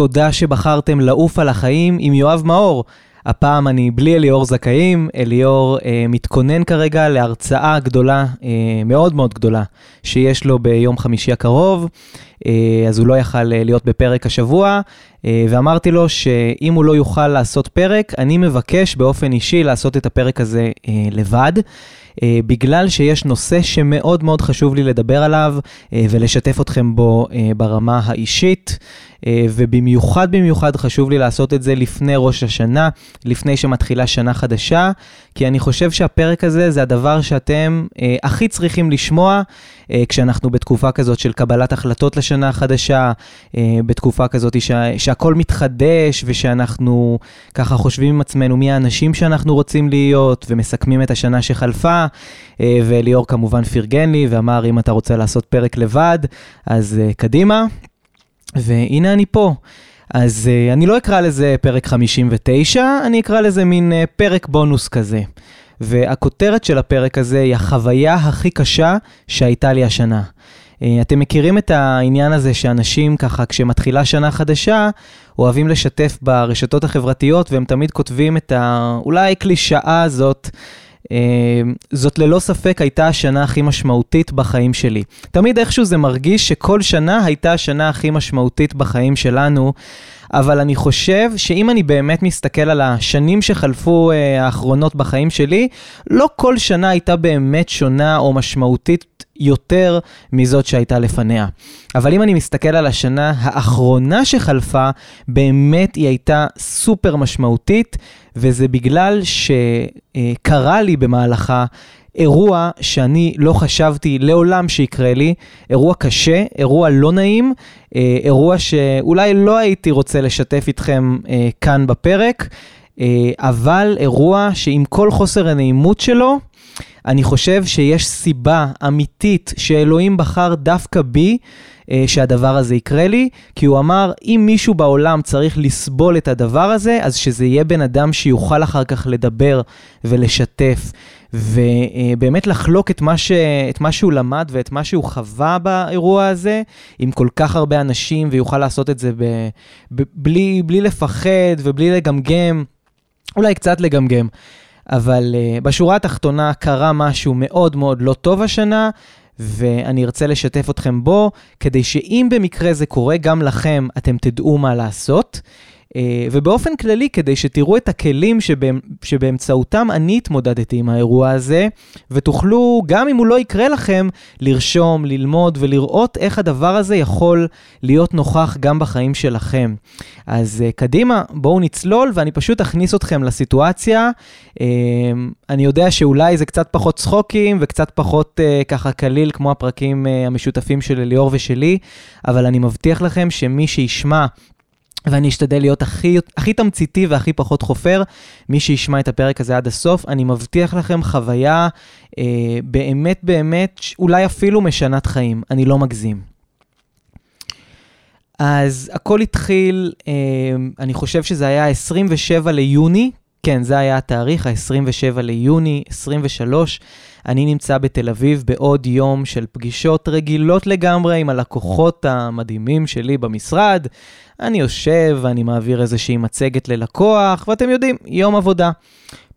תודה שבחרתם לעוף על החיים עם יואב מאור. הפעם אני בלי אליאור זכאים, אליאור אה, מתכונן כרגע להרצאה גדולה, אה, מאוד מאוד גדולה, שיש לו ביום חמישי הקרוב, אה, אז הוא לא יכל אה, להיות בפרק השבוע, אה, ואמרתי לו שאם הוא לא יוכל לעשות פרק, אני מבקש באופן אישי לעשות את הפרק הזה אה, לבד. אה, בגלל שיש נושא שמאוד מאוד חשוב לי לדבר עליו אה, ולשתף אתכם בו אה, ברמה האישית. ובמיוחד במיוחד חשוב לי לעשות את זה לפני ראש השנה, לפני שמתחילה שנה חדשה, כי אני חושב שהפרק הזה זה הדבר שאתם אה, הכי צריכים לשמוע אה, כשאנחנו בתקופה כזאת של קבלת החלטות לשנה החדשה, אה, בתקופה כזאת שה, שהכל מתחדש ושאנחנו ככה חושבים עם עצמנו מי האנשים שאנחנו רוצים להיות ומסכמים את השנה שחלפה. אה, וליאור כמובן פרגן לי ואמר, אם אתה רוצה לעשות פרק לבד, אז אה, קדימה. והנה אני פה. אז uh, אני לא אקרא לזה פרק 59, אני אקרא לזה מין uh, פרק בונוס כזה. והכותרת של הפרק הזה היא החוויה הכי קשה שהייתה לי השנה. Uh, אתם מכירים את העניין הזה שאנשים ככה, כשמתחילה שנה חדשה, אוהבים לשתף ברשתות החברתיות, והם תמיד כותבים את האולי קלישאה הזאת. אמ, זאת ללא ספק הייתה השנה הכי משמעותית בחיים שלי. תמיד איכשהו זה מרגיש שכל שנה הייתה השנה הכי משמעותית בחיים שלנו, אבל אני חושב שאם אני באמת מסתכל על השנים שחלפו אה, האחרונות בחיים שלי, לא כל שנה הייתה באמת שונה או משמעותית יותר מזאת שהייתה לפניה. אבל אם אני מסתכל על השנה האחרונה שחלפה, באמת היא הייתה סופר משמעותית, וזה בגלל שקרה לי במהלכה אירוע שאני לא חשבתי לעולם שיקרה לי, אירוע קשה, אירוע לא נעים, אה, אירוע שאולי לא הייתי רוצה לשתף איתכם אה, כאן בפרק, אה, אבל אירוע שעם כל חוסר הנעימות שלו, אני חושב שיש סיבה אמיתית שאלוהים בחר דווקא בי שהדבר הזה יקרה לי, כי הוא אמר, אם מישהו בעולם צריך לסבול את הדבר הזה, אז שזה יהיה בן אדם שיוכל אחר כך לדבר ולשתף. ובאמת לחלוק את מה, ש... את מה שהוא למד ואת מה שהוא חווה באירוע הזה עם כל כך הרבה אנשים, ויוכל לעשות את זה ב... ב... בלי, בלי לפחד ובלי לגמגם, אולי קצת לגמגם. אבל uh, בשורה התחתונה קרה משהו מאוד מאוד לא טוב השנה, ואני ארצה לשתף אתכם בו, כדי שאם במקרה זה קורה גם לכם, אתם תדעו מה לעשות. אה, ובאופן כללי, כדי שתראו את הכלים שבא, שבאמצעותם אני התמודדתי עם האירוע הזה, ותוכלו, גם אם הוא לא יקרה לכם, לרשום, ללמוד ולראות איך הדבר הזה יכול להיות נוכח גם בחיים שלכם. אז uh, קדימה, בואו נצלול, ואני פשוט אכניס אתכם לסיטואציה. Uh, אני יודע שאולי זה קצת פחות צחוקים וקצת פחות ככה קליל, כמו הפרקים המשותפים של ליאור ושלי, אבל אני מבטיח לכם שמי שישמע ואני אשתדל להיות הכי, הכי תמציתי והכי פחות חופר. מי שישמע את הפרק הזה עד הסוף, אני מבטיח לכם חוויה אה, באמת באמת, אולי אפילו משנת חיים, אני לא מגזים. אז הכל התחיל, אה, אני חושב שזה היה 27 ליוני, כן, זה היה התאריך, ה-27 ליוני 23. אני נמצא בתל אביב בעוד יום של פגישות רגילות לגמרי עם הלקוחות המדהימים שלי במשרד. אני יושב ואני מעביר איזושהי מצגת ללקוח, ואתם יודעים, יום עבודה.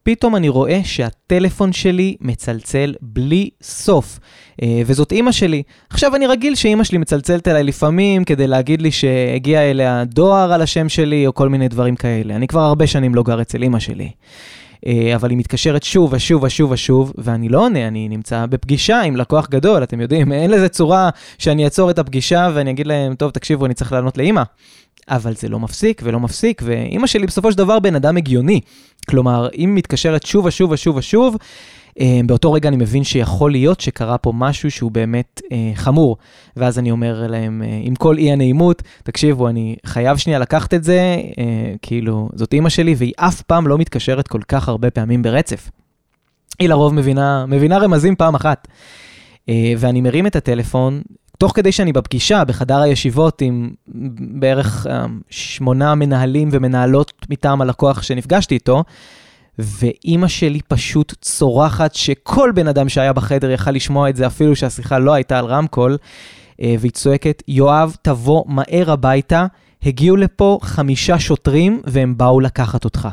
פתאום אני רואה שהטלפון שלי מצלצל בלי סוף, אה, וזאת אימא שלי. עכשיו, אני רגיל שאימא שלי מצלצלת אליי לפעמים כדי להגיד לי שהגיע אליה דואר על השם שלי, או כל מיני דברים כאלה. אני כבר הרבה שנים לא גר אצל אימא שלי. אה, אבל היא מתקשרת שוב ושוב ושוב ושוב, ואני לא עונה, אני נמצא בפגישה עם לקוח גדול, אתם יודעים, אין לזה צורה שאני אעצור את הפגישה ואני אגיד להם, טוב, תקשיבו, אני צריך לענות לאימא. אבל זה לא מפסיק ולא מפסיק, ואימא שלי בסופו של דבר בן אדם הגיוני. כלומר, אם מתקשרת שוב ושוב ושוב ושוב, אה, באותו רגע אני מבין שיכול להיות שקרה פה משהו שהוא באמת אה, חמור. ואז אני אומר להם, אה, עם כל אי הנעימות, תקשיבו, אני חייב שנייה לקחת את זה, אה, כאילו, זאת אימא שלי, והיא אף פעם לא מתקשרת כל כך הרבה פעמים ברצף. היא לרוב מבינה, מבינה רמזים פעם אחת. אה, ואני מרים את הטלפון, תוך כדי שאני בפגישה בחדר הישיבות עם בערך אה, שמונה מנהלים ומנהלות מטעם הלקוח שנפגשתי איתו, ואימא שלי פשוט צורחת שכל בן אדם שהיה בחדר יכל לשמוע את זה אפילו שהשיחה לא הייתה על רמקול, אה, והיא צועקת, יואב, תבוא מהר הביתה, הגיעו לפה חמישה שוטרים והם באו לקחת אותך.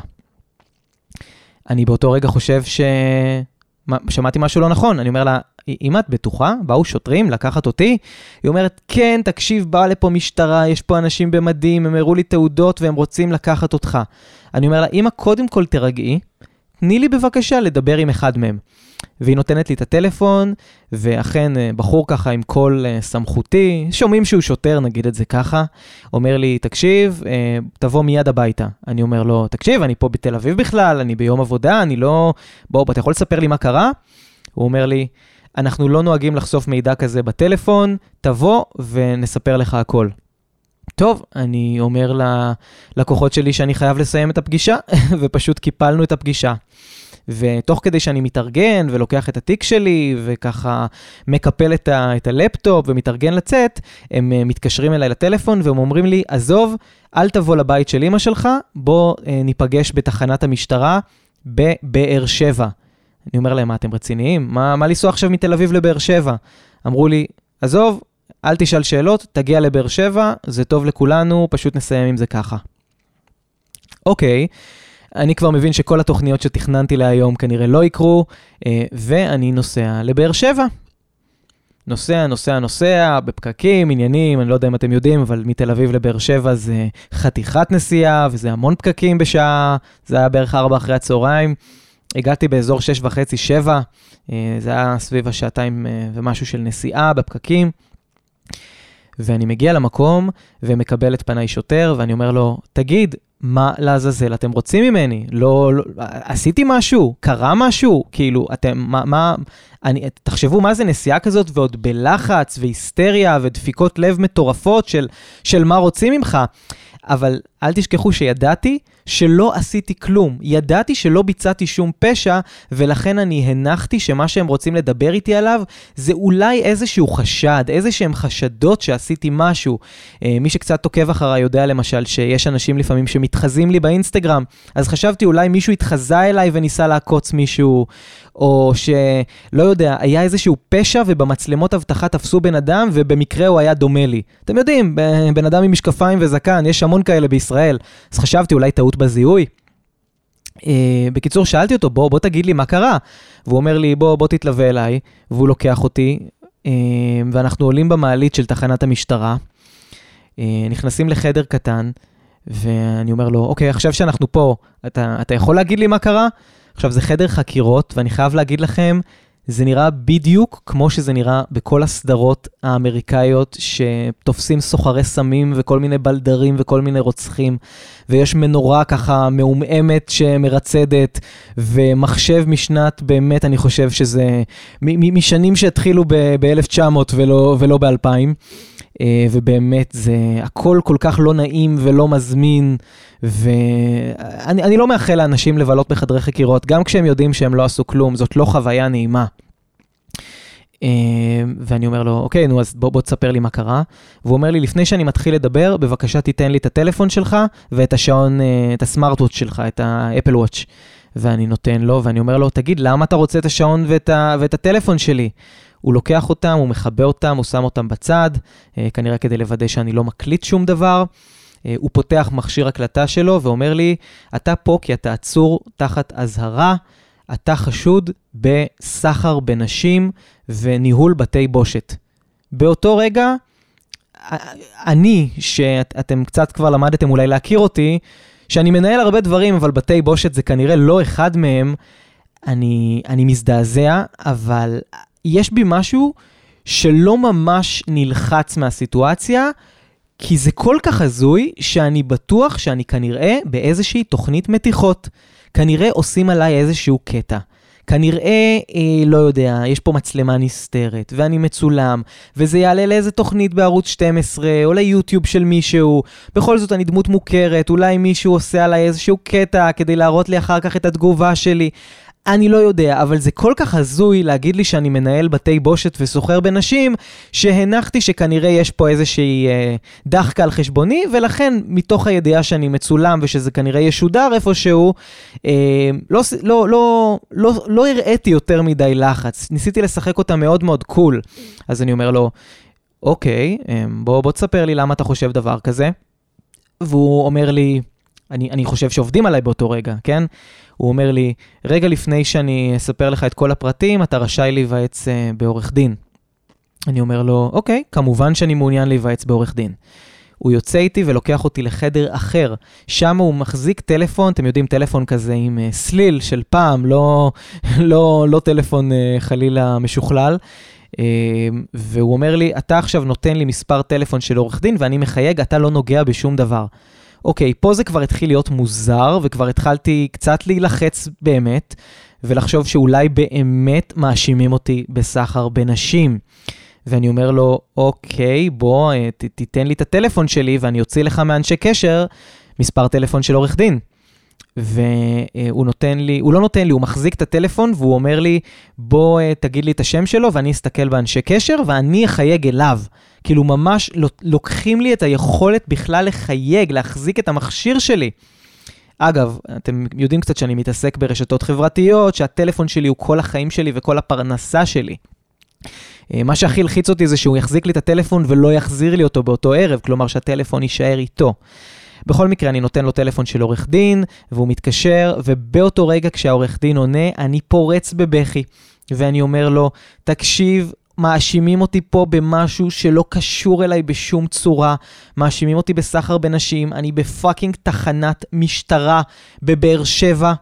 אני באותו רגע חושב ש... שמעתי משהו לא נכון, אני אומר לה, אם את בטוחה, באו שוטרים לקחת אותי? היא אומרת, כן, תקשיב, באה לפה משטרה, יש פה אנשים במדים, הם הראו לי תעודות והם רוצים לקחת אותך. אני אומר לה, אמא, קודם כל תירגעי, תני לי בבקשה לדבר עם אחד מהם. והיא נותנת לי את הטלפון, ואכן אה, בחור ככה עם קול אה, סמכותי, שומעים שהוא שוטר, נגיד את זה ככה, אומר לי, תקשיב, אה, תבוא מיד הביתה. אני אומר לו, תקשיב, אני פה בתל אביב בכלל, אני ביום עבודה, אני לא... בוא, אתה יכול לספר לי מה קרה? הוא אומר לי, אנחנו לא נוהגים לחשוף מידע כזה בטלפון, תבוא ונספר לך הכל. טוב, אני אומר ללקוחות שלי שאני חייב לסיים את הפגישה, ופשוט קיפלנו את הפגישה. ותוך כדי שאני מתארגן ולוקח את התיק שלי וככה מקפל את, ה, את הלפטופ ומתארגן לצאת, הם uh, מתקשרים אליי לטלפון והם אומרים לי, עזוב, אל תבוא לבית של אמא שלך, בוא uh, ניפגש בתחנת המשטרה בבאר שבע. אני אומר להם, מה, אתם רציניים? מה, מה לנסוע עכשיו מתל אביב לבאר שבע? אמרו לי, עזוב, אל תשאל שאלות, תגיע לבאר שבע, זה טוב לכולנו, פשוט נסיים עם זה ככה. אוקיי, אני כבר מבין שכל התוכניות שתכננתי להיום כנראה לא יקרו, אה, ואני נוסע לבאר שבע. נוסע, נוסע, נוסע, בפקקים, עניינים, אני לא יודע אם אתם יודעים, אבל מתל אביב לבאר שבע זה חתיכת נסיעה, וזה המון פקקים בשעה, זה היה בערך 4 אחרי הצהריים. הגעתי באזור 6 וחצי, 7, אה, זה היה סביב השעתיים אה, ומשהו של נסיעה בפקקים. ואני מגיע למקום ומקבל את פניי שוטר, ואני אומר לו, תגיד, מה לעזאזל אתם רוצים ממני? לא, לא, עשיתי משהו? קרה משהו? כאילו, אתם, מה, מה, אני, תחשבו מה זה נסיעה כזאת ועוד בלחץ והיסטריה ודפיקות לב מטורפות של, של מה רוצים ממך. אבל אל תשכחו שידעתי שלא עשיתי כלום. ידעתי שלא ביצעתי שום פשע, ולכן אני הנחתי שמה שהם רוצים לדבר איתי עליו זה אולי איזשהו חשד, איזה שהם חשדות שעשיתי משהו. אה, מי שקצת עוקב אחריי יודע למשל שיש אנשים לפעמים שמתחזים לי באינסטגרם, אז חשבתי אולי מישהו התחזה אליי וניסה לעקוץ מישהו, או שלא יודע, היה איזשהו פשע ובמצלמות אבטחה תפסו בן אדם ובמקרה הוא היה דומה לי. אתם יודעים, בן אדם עם משקפיים וזקן, יש המון כאלה בישראל. אז חשבתי אולי טעות בזיהוי. Uh, בקיצור, שאלתי אותו, בוא, בוא תגיד לי מה קרה. והוא אומר לי, בוא, בוא תתלווה אליי, והוא לוקח אותי, uh, ואנחנו עולים במעלית של תחנת המשטרה, uh, נכנסים לחדר קטן, ואני אומר לו, אוקיי, עכשיו שאנחנו פה, אתה, אתה יכול להגיד לי מה קרה? עכשיו, זה חדר חקירות, ואני חייב להגיד לכם, זה נראה בדיוק כמו שזה נראה בכל הסדרות האמריקאיות שתופסים סוחרי סמים וכל מיני בלדרים וכל מיני רוצחים, ויש מנורה ככה מעומעמת שמרצדת, ומחשב משנת, באמת, אני חושב שזה משנים שהתחילו ב-1900 ולא, ולא ב-2000. אה, ובאמת זה הכל כל כך לא נעים ולא מזמין, ואני לא מאחל לאנשים לבלות בחדרי חקירות, גם כשהם יודעים שהם לא עשו כלום, זאת לא חוויה נעימה. אה, ואני אומר לו, אוקיי, נו, אז בוא, בוא תספר לי מה קרה. והוא אומר לי, לפני שאני מתחיל לדבר, בבקשה תיתן לי את הטלפון שלך ואת השעון, אה, את הסמארט-וואץ' שלך, את האפל וואץ'. ואני נותן לו, ואני אומר לו, תגיד, למה אתה רוצה את השעון ואת, ה, ואת הטלפון שלי? הוא לוקח אותם, הוא מכבה אותם, הוא שם אותם בצד, אה, כנראה כדי לוודא שאני לא מקליט שום דבר. אה, הוא פותח מכשיר הקלטה שלו ואומר לי, אתה פה כי אתה עצור תחת אזהרה, אתה חשוד בסחר בנשים וניהול בתי בושת. באותו רגע, אני, שאתם קצת כבר למדתם אולי להכיר אותי, שאני מנהל הרבה דברים, אבל בתי בושת זה כנראה לא אחד מהם, אני, אני מזדעזע, אבל יש בי משהו שלא ממש נלחץ מהסיטואציה, כי זה כל כך הזוי, שאני בטוח שאני כנראה באיזושהי תוכנית מתיחות. כנראה עושים עליי איזשהו קטע. כנראה, אה, לא יודע, יש פה מצלמה נסתרת, ואני מצולם, וזה יעלה לאיזה תוכנית בערוץ 12, או ליוטיוב של מישהו. בכל זאת, אני דמות מוכרת, אולי מישהו עושה עליי איזשהו קטע כדי להראות לי אחר כך את התגובה שלי. אני לא יודע, אבל זה כל כך הזוי להגיד לי שאני מנהל בתי בושת וסוחר בנשים, שהנחתי שכנראה יש פה איזושהי אה, דחקה על חשבוני, ולכן מתוך הידיעה שאני מצולם ושזה כנראה ישודר איפשהו, אה, לא, לא, לא, לא, לא הראיתי יותר מדי לחץ. ניסיתי לשחק אותה מאוד מאוד קול. אז אני אומר לו, אוקיי, אה, בוא, בוא תספר לי למה אתה חושב דבר כזה. והוא אומר לי, אני, אני חושב שעובדים עליי באותו רגע, כן? הוא אומר לי, רגע לפני שאני אספר לך את כל הפרטים, אתה רשאי להיוועץ uh, בעורך דין. אני אומר לו, אוקיי, כמובן שאני מעוניין להיוועץ בעורך דין. הוא יוצא איתי ולוקח אותי לחדר אחר. שם הוא מחזיק טלפון, אתם יודעים, טלפון כזה עם uh, סליל של פעם, לא, לא, לא טלפון uh, חלילה משוכלל. Uh, והוא אומר לי, אתה עכשיו נותן לי מספר טלפון של עורך דין ואני מחייג, אתה לא נוגע בשום דבר. אוקיי, פה זה כבר התחיל להיות מוזר, וכבר התחלתי קצת להילחץ באמת, ולחשוב שאולי באמת מאשימים אותי בסחר בנשים. ואני אומר לו, אוקיי, בוא, אה, ת, תיתן לי את הטלפון שלי ואני אוציא לך מאנשי קשר מספר טלפון של עורך דין. והוא נותן לי, הוא לא נותן לי, הוא מחזיק את הטלפון והוא אומר לי, בוא אה, תגיד לי את השם שלו ואני אסתכל באנשי קשר ואני אחייג אליו. כאילו ממש לוקחים לי את היכולת בכלל לחייג, להחזיק את המכשיר שלי. אגב, אתם יודעים קצת שאני מתעסק ברשתות חברתיות, שהטלפון שלי הוא כל החיים שלי וכל הפרנסה שלי. אה, מה שהכי הלחיץ אותי זה שהוא יחזיק לי את הטלפון ולא יחזיר לי אותו באותו ערב, כלומר שהטלפון יישאר איתו. בכל מקרה, אני נותן לו טלפון של עורך דין, והוא מתקשר, ובאותו רגע כשהעורך דין עונה, אני פורץ בבכי. ואני אומר לו, תקשיב, מאשימים אותי פה במשהו שלא קשור אליי בשום צורה. מאשימים אותי בסחר בנשים, אני בפאקינג תחנת משטרה בבאר שבע.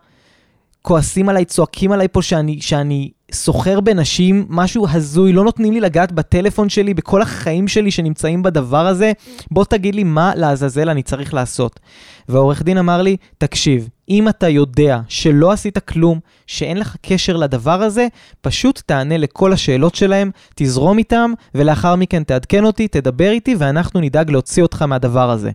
כועסים עליי, צועקים עליי פה שאני, שאני סוחר בנשים, משהו הזוי, לא נותנים לי לגעת בטלפון שלי, בכל החיים שלי שנמצאים בדבר הזה, בוא תגיד לי מה לעזאזל אני צריך לעשות. והעורך דין אמר לי, תקשיב, אם אתה יודע שלא עשית כלום, שאין לך קשר לדבר הזה, פשוט תענה לכל השאלות שלהם, תזרום איתם, ולאחר מכן תעדכן אותי, תדבר איתי, ואנחנו נדאג להוציא אותך מהדבר הזה.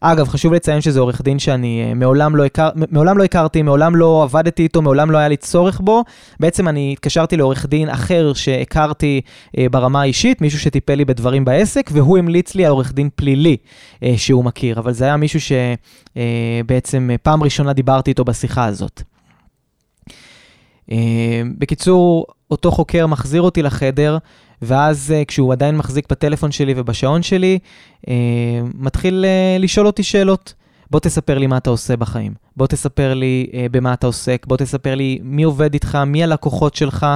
אגב, חשוב לציין שזה עורך דין שאני uh, מעולם לא, הכר, מעולם לא הכרתי, מעולם לא עבדתי איתו, מעולם לא היה לי צורך בו. בעצם אני התקשרתי לעורך דין אחר שהכרתי uh, ברמה האישית, מישהו שטיפל לי בדברים בעסק, והוא המליץ לי על עורך דין פלילי uh, שהוא מכיר, אבל זה היה מישהו שבעצם uh, פעם ראשונה דיברתי איתו בשיחה הזאת. Uh, בקיצור, אותו חוקר מחזיר אותי לחדר, ואז uh, כשהוא עדיין מחזיק בטלפון שלי ובשעון שלי, uh, מתחיל uh, לשאול אותי שאלות. בוא תספר לי מה אתה עושה בחיים. בוא תספר לי במה אתה עוסק. בוא תספר לי מי עובד איתך, מי הלקוחות שלך.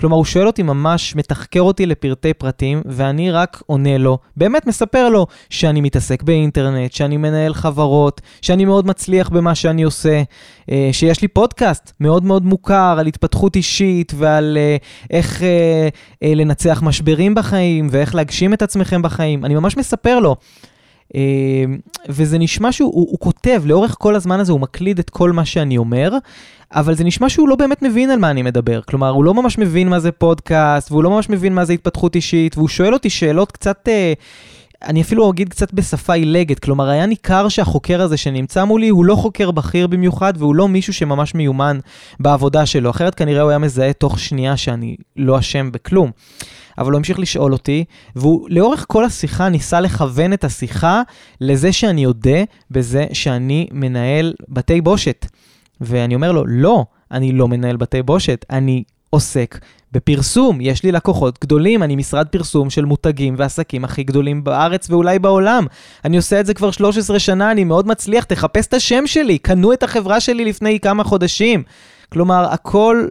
כלומר, הוא שואל אותי ממש, מתחקר אותי לפרטי פרטים, ואני רק עונה לו, באמת מספר לו שאני מתעסק באינטרנט, שאני מנהל חברות, שאני מאוד מצליח במה שאני עושה, אה, שיש לי פודקאסט מאוד מאוד מוכר על התפתחות אישית ועל אה, איך אה, לנצח משברים בחיים ואיך להגשים את עצמכם בחיים. אני ממש מספר לו. וזה נשמע שהוא הוא, כותב, לאורך כל הזמן הזה הוא מקליד את כל מה שאני אומר, אבל זה נשמע שהוא לא באמת מבין על מה אני מדבר. כלומר, הוא לא ממש מבין מה זה פודקאסט, והוא לא ממש מבין מה זה התפתחות אישית, והוא שואל אותי שאלות קצת... אה, אני אפילו אגיד קצת בשפה עילגת, כלומר היה ניכר שהחוקר הזה שנמצא מולי הוא לא חוקר בכיר במיוחד והוא לא מישהו שממש מיומן בעבודה שלו, אחרת כנראה הוא היה מזהה תוך שנייה שאני לא אשם בכלום. אבל הוא המשיך לשאול אותי, והוא לאורך כל השיחה ניסה לכוון את השיחה לזה שאני אודה בזה שאני מנהל בתי בושת. ואני אומר לו, לא, אני לא מנהל בתי בושת, אני עוסק בפרסום. יש לי לקוחות גדולים, אני משרד פרסום של מותגים ועסקים הכי גדולים בארץ ואולי בעולם. אני עושה את זה כבר 13 שנה, אני מאוד מצליח, תחפש את השם שלי, קנו את החברה שלי לפני כמה חודשים. כלומר, הכל...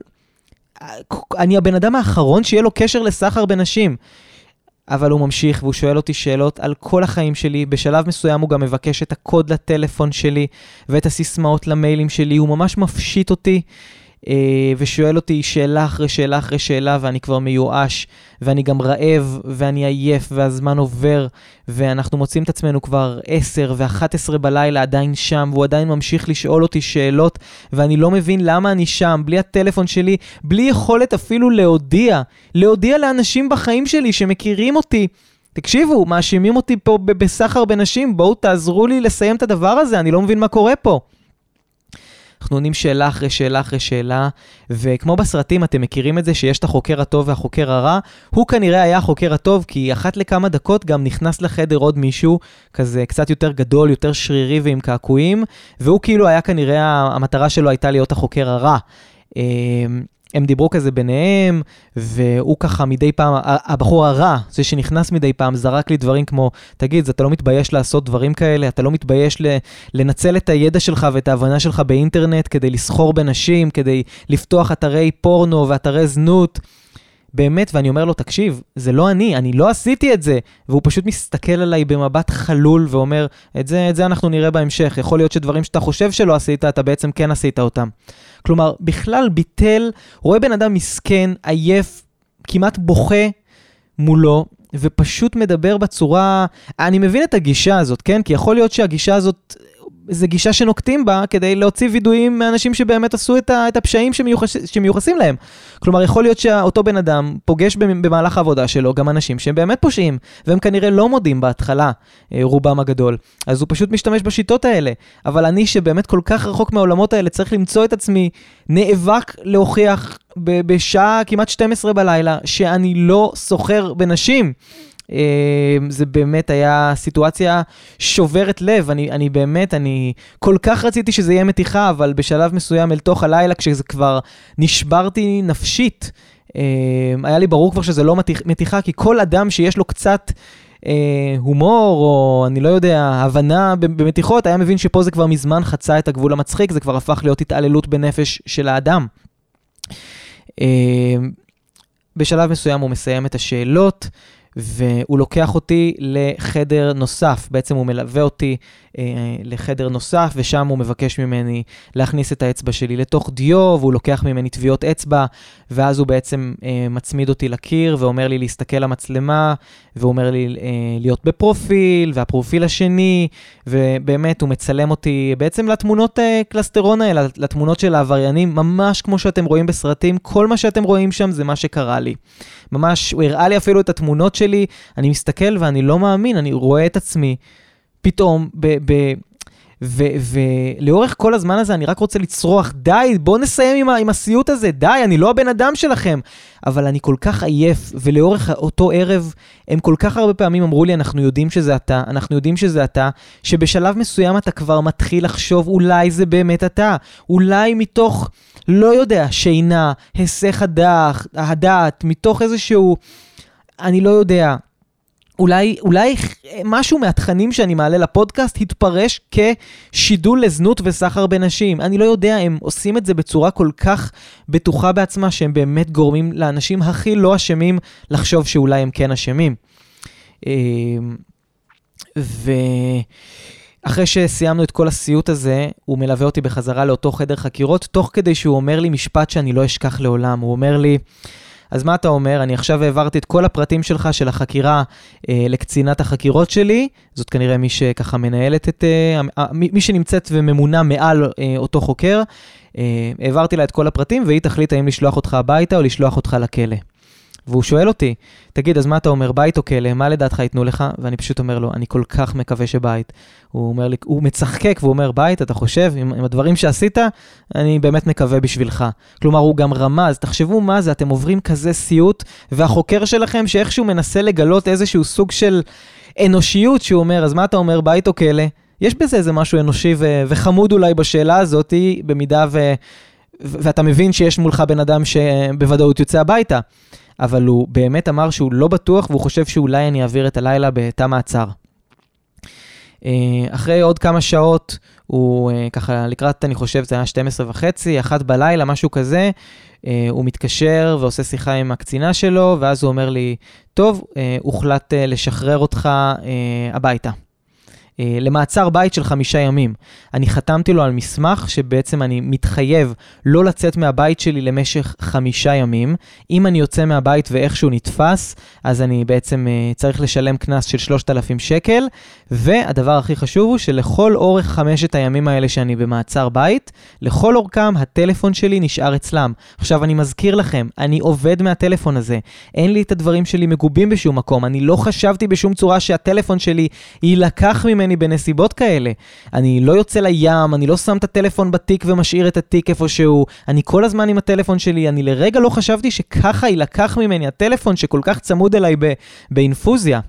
אני הבן אדם האחרון שיהיה לו קשר לסחר בנשים. אבל הוא ממשיך והוא שואל אותי שאלות על כל החיים שלי. בשלב מסוים הוא גם מבקש את הקוד לטלפון שלי ואת הסיסמאות למיילים שלי. הוא ממש מפשיט אותי. אה, ושואל אותי שאלה אחרי שאלה אחרי שאלה, ואני כבר מיואש, ואני גם רעב, ואני עייף, והזמן עובר, ואנחנו מוצאים את עצמנו כבר 10 ו-11 בלילה עדיין שם, והוא עדיין ממשיך לשאול אותי שאלות, ואני לא מבין למה אני שם, בלי הטלפון שלי, בלי יכולת אפילו להודיע, להודיע לאנשים בחיים שלי שמכירים אותי. תקשיבו, מאשימים אותי פה בסחר בנשים, בואו תעזרו לי לסיים את הדבר הזה, אני לא מבין מה קורה פה. אנחנו עונים שאלה אחרי שאלה אחרי שאלה, וכמו בסרטים, אתם מכירים את זה שיש את החוקר הטוב והחוקר הרע, הוא כנראה היה החוקר הטוב, כי אחת לכמה דקות גם נכנס לחדר עוד מישהו, כזה קצת יותר גדול, יותר שרירי ועם קעקועים, והוא כאילו היה כנראה, המטרה שלו הייתה להיות החוקר הרע. הם דיברו כזה ביניהם, והוא ככה מדי פעם, הבחור הרע, זה שנכנס מדי פעם, זרק לי דברים כמו, תגיד, אתה לא מתבייש לעשות דברים כאלה? אתה לא מתבייש לנצל את הידע שלך ואת ההבנה שלך באינטרנט כדי לסחור בנשים, כדי לפתוח אתרי פורנו ואתרי זנות? באמת, ואני אומר לו, תקשיב, זה לא אני, אני לא עשיתי את זה. והוא פשוט מסתכל עליי במבט חלול ואומר, את זה, את זה אנחנו נראה בהמשך. יכול להיות שדברים שאתה חושב שלא עשית, אתה בעצם כן עשית אותם. כלומר, בכלל ביטל, רואה בן אדם מסכן, עייף, כמעט בוכה מולו, ופשוט מדבר בצורה... אני מבין את הגישה הזאת, כן? כי יכול להיות שהגישה הזאת זו גישה שנוקטים בה כדי להוציא וידויים מאנשים שבאמת עשו את, ה, את הפשעים שמיוחס, שמיוחסים להם. כלומר, יכול להיות שאותו בן אדם פוגש במהלך העבודה שלו גם אנשים שהם באמת פושעים, והם כנראה לא מודים בהתחלה, אה, רובם הגדול. אז הוא פשוט משתמש בשיטות האלה. אבל אני, שבאמת כל כך רחוק מהעולמות האלה, צריך למצוא את עצמי נאבק להוכיח בשעה כמעט 12 בלילה, שאני לא סוחר בנשים. אמ, זה באמת היה סיטואציה שוברת לב, אני, אני באמת, אני כל כך רציתי שזה יהיה מתיחה, אבל בשלב מסוים אל תוך הלילה, כשזה כבר נשברתי נפשית, אמ, היה לי ברור כבר שזה לא מתיחה, כי כל אדם שיש לו קצת... אה, הומור, או אני לא יודע, הבנה במתיחות, היה מבין שפה זה כבר מזמן חצה את הגבול המצחיק, זה כבר הפך להיות התעללות בנפש של האדם. אה, בשלב מסוים הוא מסיים את השאלות, והוא לוקח אותי לחדר נוסף, בעצם הוא מלווה אותי אה, לחדר נוסף, ושם הוא מבקש ממני להכניס את האצבע שלי לתוך דיו, והוא לוקח ממני טביעות אצבע, ואז הוא בעצם אה, מצמיד אותי לקיר ואומר לי להסתכל למצלמה, והוא אומר לי אה, להיות בפרופיל, והפרופיל השני, ובאמת הוא מצלם אותי בעצם לתמונות אה, קלסטרון האלה, לתמונות של העבריינים, ממש כמו שאתם רואים בסרטים, כל מה שאתם רואים שם זה מה שקרה לי. ממש, הוא הראה לי אפילו את התמונות שלי, אני מסתכל ואני לא מאמין, אני רואה את עצמי פתאום ב... ב ולאורך כל הזמן הזה אני רק רוצה לצרוח, די, בוא נסיים עם, עם הסיוט הזה, די, אני לא הבן אדם שלכם. אבל אני כל כך עייף, ולאורך אותו ערב, הם כל כך הרבה פעמים אמרו לי, אנחנו יודעים שזה אתה, אנחנו יודעים שזה אתה, שבשלב מסוים אתה כבר מתחיל לחשוב, אולי זה באמת אתה, אולי מתוך, לא יודע, שינה, היסח הדעת, מתוך איזשהו, אני לא יודע. אולי, אולי משהו מהתכנים שאני מעלה לפודקאסט התפרש כשידול לזנות וסחר בנשים. אני לא יודע, הם עושים את זה בצורה כל כך בטוחה בעצמה, שהם באמת גורמים לאנשים הכי לא אשמים לחשוב שאולי הם כן אשמים. אמ, ואחרי שסיימנו את כל הסיוט הזה, הוא מלווה אותי בחזרה לאותו חדר חקירות, תוך כדי שהוא אומר לי משפט שאני לא אשכח לעולם. הוא אומר לי, אז מה אתה אומר? אני עכשיו העברתי את כל הפרטים שלך, של החקירה, אה, לקצינת החקירות שלי, זאת כנראה מי שככה מנהלת את... אה, מי שנמצאת וממונה מעל אה, אותו חוקר. אה, העברתי לה את כל הפרטים, והיא תחליט האם לשלוח אותך הביתה או לשלוח אותך לכלא. והוא שואל אותי, תגיד, אז מה אתה אומר, בית או כלא? מה לדעתך ייתנו לך? ואני פשוט אומר לו, אני כל כך מקווה שבית. הוא אומר לי, הוא מצחקק והוא אומר, בית, אתה חושב, עם, עם הדברים שעשית, אני באמת מקווה בשבילך. כלומר, הוא גם רמז, תחשבו מה זה, אתם עוברים כזה סיוט, והחוקר שלכם, שאיכשהו מנסה לגלות איזשהו סוג של אנושיות, שהוא אומר, אז מה אתה אומר, בית או כלא? יש בזה איזה משהו אנושי ו- וחמוד אולי בשאלה הזאת, במידה ו... ואתה מבין שיש מולך בן אדם שבוודאות יוצא הביתה. אבל הוא באמת אמר שהוא לא בטוח והוא חושב שאולי אני אעביר את הלילה בתא מעצר. אה, אחרי עוד כמה שעות, הוא אה, ככה לקראת, אני חושב, זה היה 12 וחצי, אחת בלילה, משהו כזה, אה, הוא מתקשר ועושה שיחה עם הקצינה שלו, ואז הוא אומר לי, טוב, הוחלט לשחרר אותך הביתה. אה, למעצר בית של חמישה ימים. אני חתמתי לו על מסמך שבעצם אני מתחייב לא לצאת מהבית שלי למשך חמישה ימים. אם אני יוצא מהבית ואיכשהו נתפס, אז אני בעצם uh, צריך לשלם קנס של 3,000 שקל, והדבר הכי חשוב הוא שלכל אורך חמשת הימים האלה שאני במעצר בית, לכל אורכם הטלפון שלי נשאר אצלם. עכשיו אני מזכיר לכם, אני עובד מהטלפון הזה. אין לי את הדברים שלי מגובים בשום מקום. אני לא חשבתי בשום צורה שהטלפון שלי יילקח ממני. ממני בנסיבות כאלה. אני לא יוצא לים, אני לא שם את הטלפון בתיק ומשאיר את התיק איפשהו, אני כל הזמן עם הטלפון שלי, אני לרגע לא חשבתי שככה יילקח ממני הטלפון שכל כך צמוד אליי ב- באינפוזיה.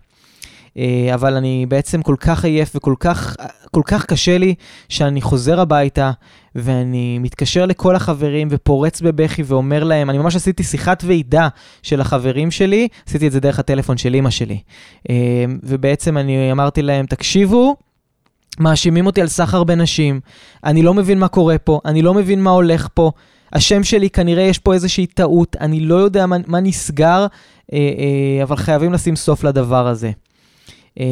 אה, אבל אני בעצם כל כך עייף וכל כך, כל כך קשה לי, שאני חוזר הביתה ואני מתקשר לכל החברים ופורץ בבכי ואומר להם, אני ממש עשיתי שיחת ועידה של החברים שלי, עשיתי את זה דרך הטלפון של אימא שלי. אה, ובעצם אני אמרתי להם, תקשיבו, מאשימים אותי על סחר בנשים, אני לא מבין מה קורה פה, אני לא מבין מה הולך פה. השם שלי, כנראה יש פה איזושהי טעות, אני לא יודע מה, מה נסגר, אה, אה, אבל חייבים לשים סוף לדבר הזה. אה,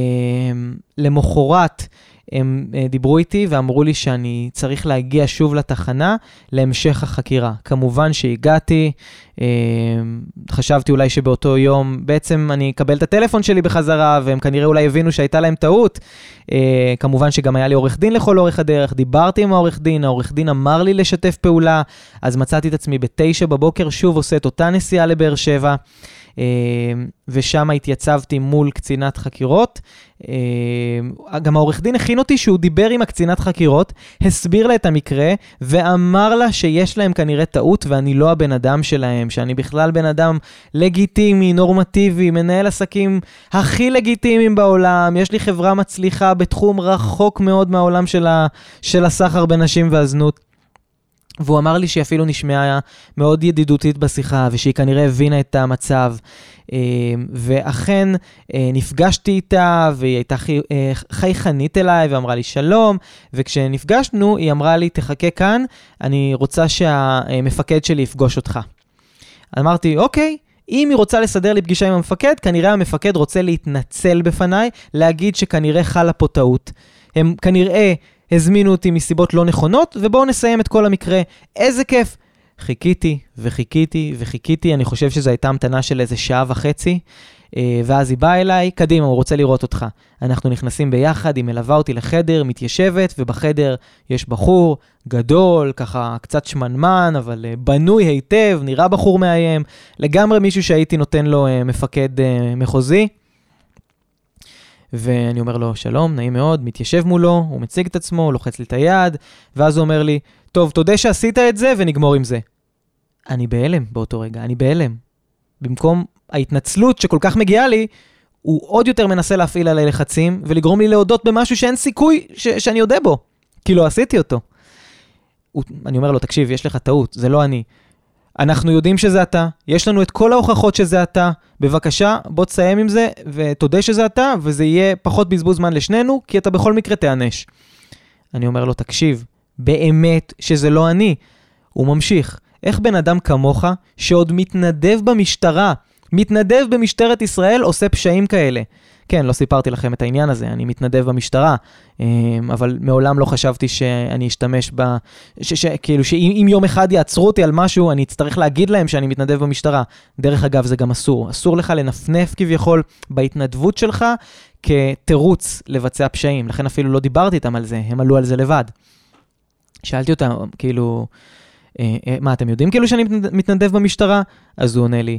למחרת, הם אה, דיברו איתי ואמרו לי שאני צריך להגיע שוב לתחנה להמשך החקירה. כמובן שהגעתי, חשבתי אולי שבאותו יום בעצם אני אקבל את הטלפון שלי בחזרה, והם כנראה אולי הבינו שהייתה להם טעות. אה, כמובן שגם היה לי עורך דין לכל אורך הדרך, דיברתי עם העורך דין, העורך דין אמר לי לשתף פעולה, אז מצאתי את עצמי בתשע בבוקר שוב עושה את אותה נסיעה לבאר שבע. אמ, ושם התייצבתי מול קצינת חקירות. גם העורך דין הכין אותי שהוא דיבר עם הקצינת חקירות, הסביר לה את המקרה, ואמר לה שיש להם כנראה טעות ואני לא הבן אדם שלהם, שאני בכלל בן אדם לגיטימי, נורמטיבי, מנהל עסקים הכי לגיטימיים בעולם, יש לי חברה מצליחה בתחום רחוק מאוד מהעולם של, ה, של הסחר בנשים והזנות. והוא אמר לי שהיא אפילו נשמעה מאוד ידידותית בשיחה, ושהיא כנראה הבינה את המצב. אה, ואכן, אה, נפגשתי איתה, והיא הייתה אה, חייכנית אליי, ואמרה לי שלום, וכשנפגשנו, היא אמרה לי, תחכה כאן, אני רוצה שהמפקד שלי יפגוש אותך. אמרתי, אוקיי. אם היא רוצה לסדר לי פגישה עם המפקד, כנראה המפקד רוצה להתנצל בפניי, להגיד שכנראה חלה פה טעות. הם כנראה הזמינו אותי מסיבות לא נכונות, ובואו נסיים את כל המקרה. איזה כיף. חיכיתי וחיכיתי וחיכיתי, אני חושב שזו הייתה המתנה של איזה שעה וחצי, ואז היא באה אליי, קדימה, הוא רוצה לראות אותך. אנחנו נכנסים ביחד, היא מלווה אותי לחדר, מתיישבת, ובחדר יש בחור גדול, ככה קצת שמנמן, אבל אה, בנוי היטב, נראה בחור מאיים, לגמרי מישהו שהייתי נותן לו אה, מפקד מחוזי. ואני אומר לו, שלום, נעים מאוד, מתיישב מולו, הוא מציג את עצמו, לוחץ לי את היד, ואז הוא אומר לי, טוב, תודה שעשית את זה ונגמור עם זה. אני בהלם באותו רגע, אני בהלם. במקום ההתנצלות שכל כך מגיעה לי, הוא עוד יותר מנסה להפעיל עליי לחצים ולגרום לי להודות במשהו שאין סיכוי ש- שאני אודה בו, כי לא עשיתי אותו. הוא, אני אומר לו, תקשיב, יש לך טעות, זה לא אני. אנחנו יודעים שזה אתה, יש לנו את כל ההוכחות שזה אתה, בבקשה, בוא תסיים עם זה ותודה שזה אתה, וזה יהיה פחות בזבוז זמן לשנינו, כי אתה בכל מקרה תיענש. אני אומר לו, תקשיב, באמת שזה לא אני. הוא ממשיך, איך בן אדם כמוך, שעוד מתנדב במשטרה, מתנדב במשטרת ישראל, עושה פשעים כאלה? כן, לא סיפרתי לכם את העניין הזה, אני מתנדב במשטרה, אמ, אבל מעולם לא חשבתי שאני אשתמש ב... ש, ש, כאילו שאם יום אחד יעצרו אותי על משהו, אני אצטרך להגיד להם שאני מתנדב במשטרה. דרך אגב, זה גם אסור. אסור לך לנפנף כביכול בהתנדבות שלך כתירוץ לבצע פשעים. לכן אפילו לא דיברתי איתם על זה, הם עלו על זה לבד. שאלתי אותם, כאילו, אה, אה, מה, אתם יודעים כאילו שאני מתנדב במשטרה? אז הוא עונה לי,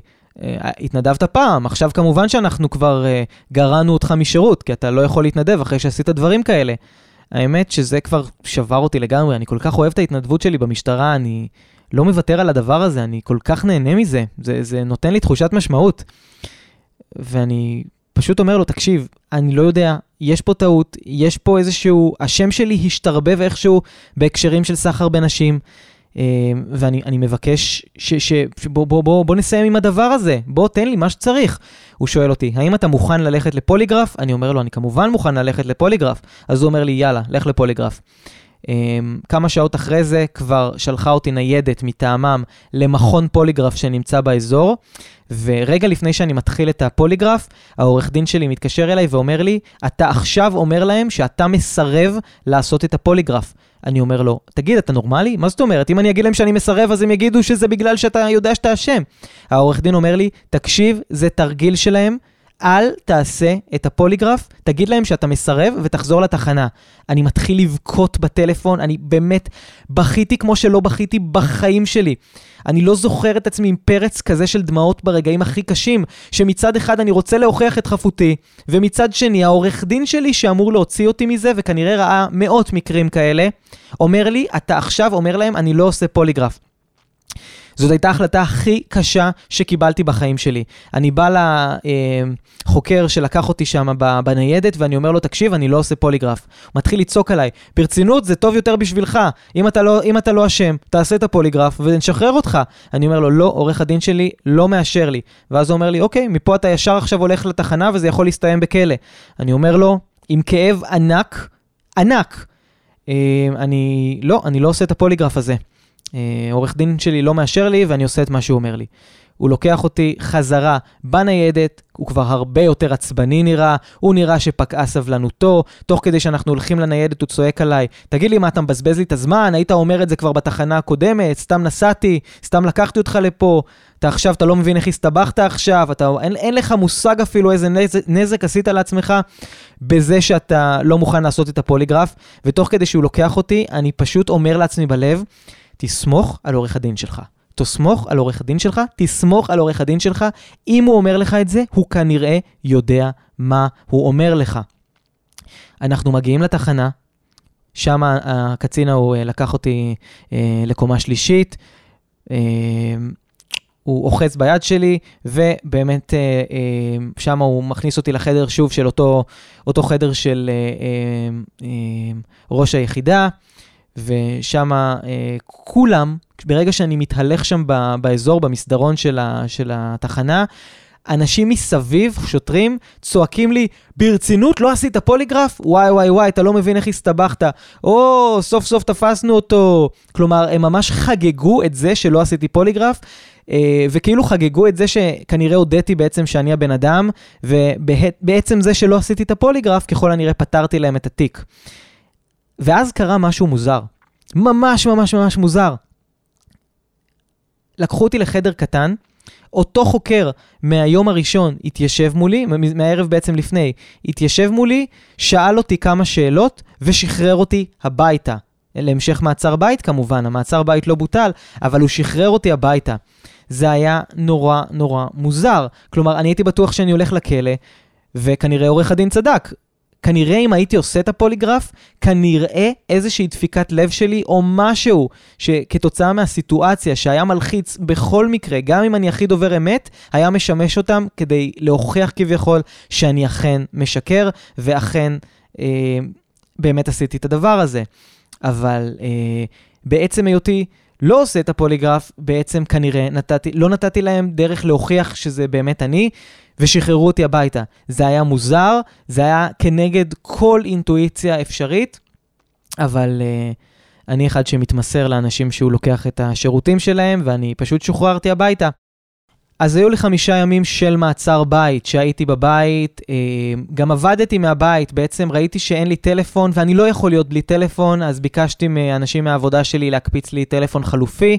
התנדבת פעם, עכשיו כמובן שאנחנו כבר uh, גרענו אותך משירות, כי אתה לא יכול להתנדב אחרי שעשית דברים כאלה. האמת שזה כבר שבר אותי לגמרי, אני כל כך אוהב את ההתנדבות שלי במשטרה, אני לא מוותר על הדבר הזה, אני כל כך נהנה מזה, זה, זה נותן לי תחושת משמעות. ואני פשוט אומר לו, תקשיב, אני לא יודע, יש פה טעות, יש פה איזשהו, השם שלי השתרבב איכשהו בהקשרים של סחר בנשים. אמ, ואני מבקש ש... ש בוא, בוא, בוא, בוא נסיים עם הדבר הזה, בוא תן לי מה שצריך. הוא שואל אותי, האם אתה מוכן ללכת לפוליגרף? אני אומר לו, אני כמובן מוכן ללכת לפוליגרף. אז הוא אומר לי, יאללה, לך לפוליגרף. Um, כמה שעות אחרי זה כבר שלחה אותי ניידת מטעמם למכון פוליגרף שנמצא באזור, ורגע לפני שאני מתחיל את הפוליגרף, העורך דין שלי מתקשר אליי ואומר לי, אתה עכשיו אומר להם שאתה מסרב לעשות את הפוליגרף. אני אומר לו, תגיד, אתה נורמלי? מה זאת אומרת? אם אני אגיד להם שאני מסרב, אז הם יגידו שזה בגלל שאתה יודע שאתה אשם. העורך דין אומר לי, תקשיב, זה תרגיל שלהם, אל תעשה את הפוליגרף, תגיד להם שאתה מסרב ותחזור לתחנה. אני מתחיל לבכות בטלפון, אני באמת בכיתי כמו שלא בכיתי בחיים שלי. אני לא זוכר את עצמי עם פרץ כזה של דמעות ברגעים הכי קשים, שמצד אחד אני רוצה להוכיח את חפותי, ומצד שני העורך דין שלי שאמור להוציא אותי מזה, וכנראה ראה מאות מקרים כאלה, אומר לי, אתה עכשיו אומר להם, אני לא עושה פוליגרף. זאת הייתה ההחלטה הכי קשה שקיבלתי בחיים שלי. אני בא לחוקר שלקח אותי שם בניידת, ואני אומר לו, תקשיב, אני לא עושה פוליגרף. הוא מתחיל לצעוק עליי, ברצינות, זה טוב יותר בשבילך. אם אתה לא, אם אתה לא אשם, תעשה את הפוליגרף ונשחרר אותך. אני אומר לו, לא, עורך הדין שלי לא מאשר לי. ואז הוא אומר לי, אוקיי, מפה אתה ישר עכשיו הולך לתחנה וזה יכול להסתיים בכלא. אני אומר לו, עם כאב ענק, ענק, אה, אני לא, אני לא עושה את הפוליגרף הזה. אה, עורך דין שלי לא מאשר לי ואני עושה את מה שהוא אומר לי. הוא לוקח אותי חזרה בניידת, הוא כבר הרבה יותר עצבני נראה, הוא נראה שפקעה סבלנותו, תוך כדי שאנחנו הולכים לניידת הוא צועק עליי, תגיד לי מה, אתה מבזבז לי את הזמן? היית אומר את זה כבר בתחנה הקודמת, סתם נסעתי, סתם לקחתי אותך לפה, אתה עכשיו, אתה לא מבין איך הסתבכת עכשיו, אתה, אין, אין לך מושג אפילו איזה נזק, נזק עשית לעצמך בזה שאתה לא מוכן לעשות את הפוליגרף, ותוך כדי שהוא לוקח אותי, אני פשוט אומר לעצמי בלב, תסמוך על עורך הדין שלך. תסמוך על עורך הדין שלך, תסמוך על עורך הדין שלך. אם הוא אומר לך את זה, הוא כנראה יודע מה הוא אומר לך. אנחנו מגיעים לתחנה, שם הקצין ההוא אה, לקח אותי אה, לקומה שלישית, אה, הוא אוחז ביד שלי, ובאמת אה, אה, שם הוא מכניס אותי לחדר שוב של אותו, אותו חדר של אה, אה, אה, ראש היחידה, ושם אה, כולם, ברגע שאני מתהלך שם ב, באזור, במסדרון של, ה, של התחנה, אנשים מסביב, שוטרים, צועקים לי, ברצינות לא עשית פוליגרף? וואי וואי וואי, אתה לא מבין איך הסתבכת. או, סוף סוף תפסנו אותו. כלומר, הם ממש חגגו את זה שלא עשיתי פוליגרף, אה, וכאילו חגגו את זה שכנראה הודיתי בעצם שאני הבן אדם, ובעצם זה שלא עשיתי את הפוליגרף, ככל הנראה פתרתי להם את התיק. ואז קרה משהו מוזר. ממש ממש ממש מוזר. לקחו אותי לחדר קטן, אותו חוקר מהיום הראשון התיישב מולי, מהערב בעצם לפני, התיישב מולי, שאל אותי כמה שאלות ושחרר אותי הביתה. להמשך מעצר בית כמובן, המעצר בית לא בוטל, אבל הוא שחרר אותי הביתה. זה היה נורא נורא מוזר. כלומר, אני הייתי בטוח שאני הולך לכלא, וכנראה עורך הדין צדק. כנראה אם הייתי עושה את הפוליגרף, כנראה איזושהי דפיקת לב שלי או משהו שכתוצאה מהסיטואציה שהיה מלחיץ בכל מקרה, גם אם אני הכי דובר אמת, היה משמש אותם כדי להוכיח כביכול שאני אכן משקר, ואכן אה, באמת עשיתי את הדבר הזה. אבל אה, בעצם היותי לא עושה את הפוליגרף, בעצם כנראה נתתי, לא נתתי להם דרך להוכיח שזה באמת אני, ושחררו אותי הביתה. זה היה מוזר, זה היה כנגד כל אינטואיציה אפשרית, אבל uh, אני אחד שמתמסר לאנשים שהוא לוקח את השירותים שלהם, ואני פשוט שוחררתי הביתה. אז היו לי חמישה ימים של מעצר בית, שהייתי בבית, אה, גם עבדתי מהבית, בעצם ראיתי שאין לי טלפון ואני לא יכול להיות בלי טלפון, אז ביקשתי מאנשים מהעבודה שלי להקפיץ לי טלפון חלופי.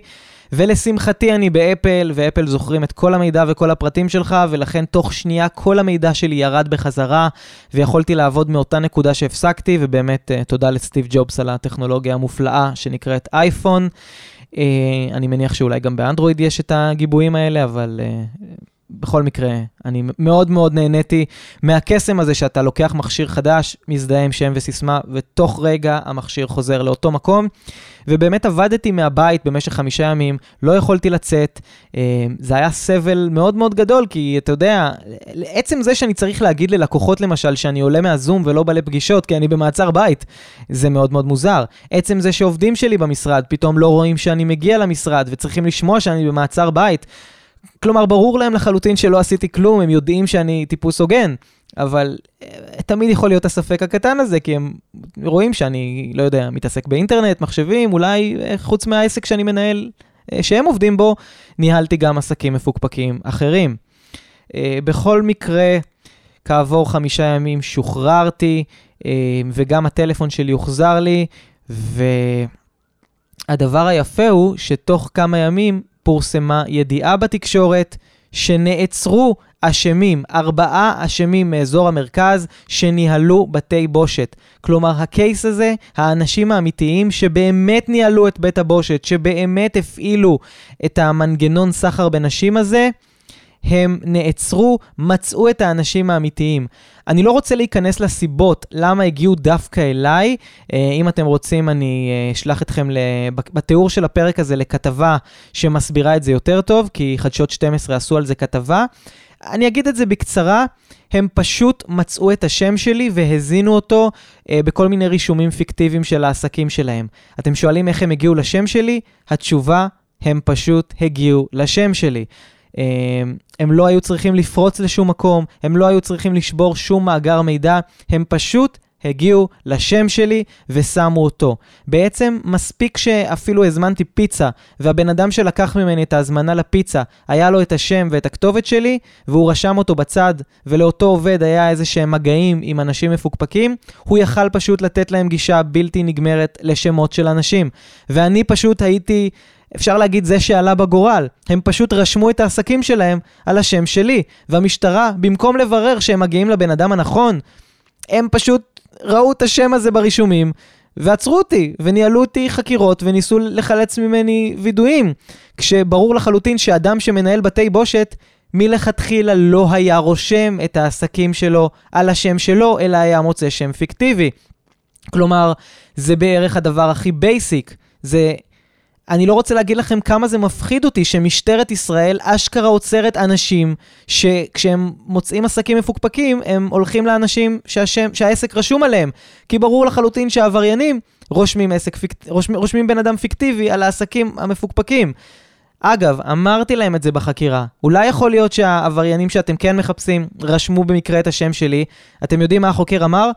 ולשמחתי אני באפל, ואפל זוכרים את כל המידע וכל הפרטים שלך, ולכן תוך שנייה כל המידע שלי ירד בחזרה, ויכולתי לעבוד מאותה נקודה שהפסקתי, ובאמת אה, תודה לסטיב ג'ובס על הטכנולוגיה המופלאה שנקראת אייפון. Uh, אני מניח שאולי גם באנדרואיד יש את הגיבויים האלה, אבל uh, בכל מקרה, אני מאוד מאוד נהניתי מהקסם הזה שאתה לוקח מכשיר חדש, מזדהה עם שם וסיסמה, ותוך רגע המכשיר חוזר לאותו מקום. ובאמת עבדתי מהבית במשך חמישה ימים, לא יכולתי לצאת. אה, זה היה סבל מאוד מאוד גדול, כי אתה יודע, עצם זה שאני צריך להגיד ללקוחות למשל שאני עולה מהזום ולא בא לפגישות כי אני במעצר בית, זה מאוד מאוד מוזר. עצם זה שעובדים שלי במשרד פתאום לא רואים שאני מגיע למשרד וצריכים לשמוע שאני במעצר בית. כלומר, ברור להם לחלוטין שלא עשיתי כלום, הם יודעים שאני טיפוס הוגן, אבל אה, תמיד יכול להיות הספק הקטן הזה, כי הם רואים שאני, לא יודע, מתעסק באינטרנט, מחשבים, אולי אה, חוץ מהעסק שאני מנהל, אה, שהם עובדים בו, ניהלתי גם עסקים מפוקפקים אחרים. בכל מקרה, כעבור חמישה ימים שוחררתי, וגם הטלפון שלי הוחזר לי, והדבר היפה הוא שתוך כמה ימים פורסמה ידיעה בתקשורת שנעצרו אשמים, ארבעה אשמים מאזור המרכז שניהלו בתי בושת. כלומר, הקייס הזה, האנשים האמיתיים שבאמת ניהלו את בית הבושת, שבאמת הפעילו את המנגנון סחר בנשים הזה, הם נעצרו, מצאו את האנשים האמיתיים. אני לא רוצה להיכנס לסיבות למה הגיעו דווקא אליי. אה, אם אתם רוצים, אני אה, אשלח אתכם בתיאור של הפרק הזה לכתבה שמסבירה את זה יותר טוב, כי חדשות 12 עשו על זה כתבה. אני אגיד את זה בקצרה, הם פשוט מצאו את השם שלי והזינו אותו אה, בכל מיני רישומים פיקטיביים של העסקים שלהם. אתם שואלים איך הם הגיעו לשם שלי? התשובה, הם פשוט הגיעו לשם שלי. אה, הם לא היו צריכים לפרוץ לשום מקום, הם לא היו צריכים לשבור שום מאגר מידע, הם פשוט הגיעו לשם שלי ושמו אותו. בעצם מספיק שאפילו הזמנתי פיצה, והבן אדם שלקח ממני את ההזמנה לפיצה, היה לו את השם ואת הכתובת שלי, והוא רשם אותו בצד, ולאותו עובד היה איזה שהם מגעים עם אנשים מפוקפקים, הוא יכל פשוט לתת להם גישה בלתי נגמרת לשמות של אנשים. ואני פשוט הייתי... אפשר להגיד זה שעלה בגורל. הם פשוט רשמו את העסקים שלהם על השם שלי. והמשטרה, במקום לברר שהם מגיעים לבן אדם הנכון, הם פשוט ראו את השם הזה ברישומים, ועצרו אותי, וניהלו אותי חקירות, וניסו לחלץ ממני וידויים. כשברור לחלוטין שאדם שמנהל בתי בושת, מלכתחילה לא היה רושם את העסקים שלו על השם שלו, אלא היה מוצא שם פיקטיבי. כלומר, זה בערך הדבר הכי בייסיק. זה אני לא רוצה להגיד לכם כמה זה מפחיד אותי שמשטרת ישראל אשכרה עוצרת אנשים שכשהם מוצאים עסקים מפוקפקים, הם הולכים לאנשים שהשם, שהעסק רשום עליהם. כי ברור לחלוטין שהעבריינים רושמים, עסק רושמים, רושמים בן אדם פיקטיבי על העסקים המפוקפקים. אגב, אמרתי להם את זה בחקירה. אולי יכול להיות שהעבריינים שאתם כן מחפשים רשמו במקרה את השם שלי. אתם יודעים מה החוקר אמר?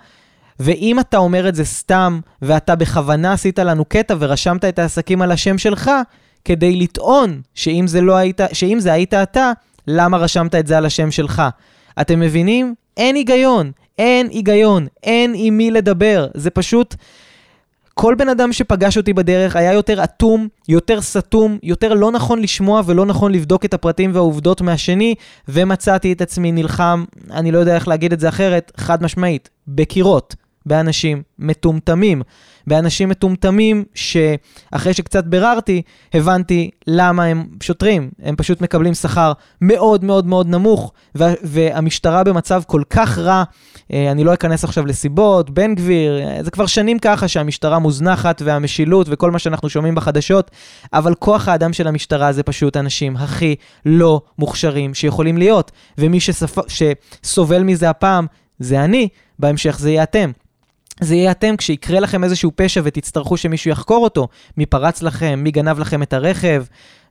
ואם אתה אומר את זה סתם, ואתה בכוונה עשית לנו קטע ורשמת את העסקים על השם שלך, כדי לטעון שאם זה, לא היית, שאם זה היית אתה, למה רשמת את זה על השם שלך? אתם מבינים? אין היגיון, אין היגיון, אין עם מי לדבר. זה פשוט... כל בן אדם שפגש אותי בדרך היה יותר אטום, יותר סתום, יותר לא נכון לשמוע ולא נכון לבדוק את הפרטים והעובדות מהשני, ומצאתי את עצמי נלחם, אני לא יודע איך להגיד את זה אחרת, חד משמעית, בקירות. באנשים מטומטמים. באנשים מטומטמים שאחרי שקצת ביררתי, הבנתי למה הם שוטרים. הם פשוט מקבלים שכר מאוד מאוד מאוד נמוך, והמשטרה במצב כל כך רע. אה, אני לא אכנס עכשיו לסיבות, בן גביר, אה, זה כבר שנים ככה שהמשטרה מוזנחת והמשילות וכל מה שאנחנו שומעים בחדשות, אבל כוח האדם של המשטרה זה פשוט אנשים הכי לא מוכשרים שיכולים להיות. ומי שספ... שסובל מזה הפעם זה אני, בהמשך זה יהיה אתם. זה יהיה אתם כשיקרה לכם איזשהו פשע ותצטרכו שמישהו יחקור אותו. מי פרץ לכם, מי גנב לכם את הרכב,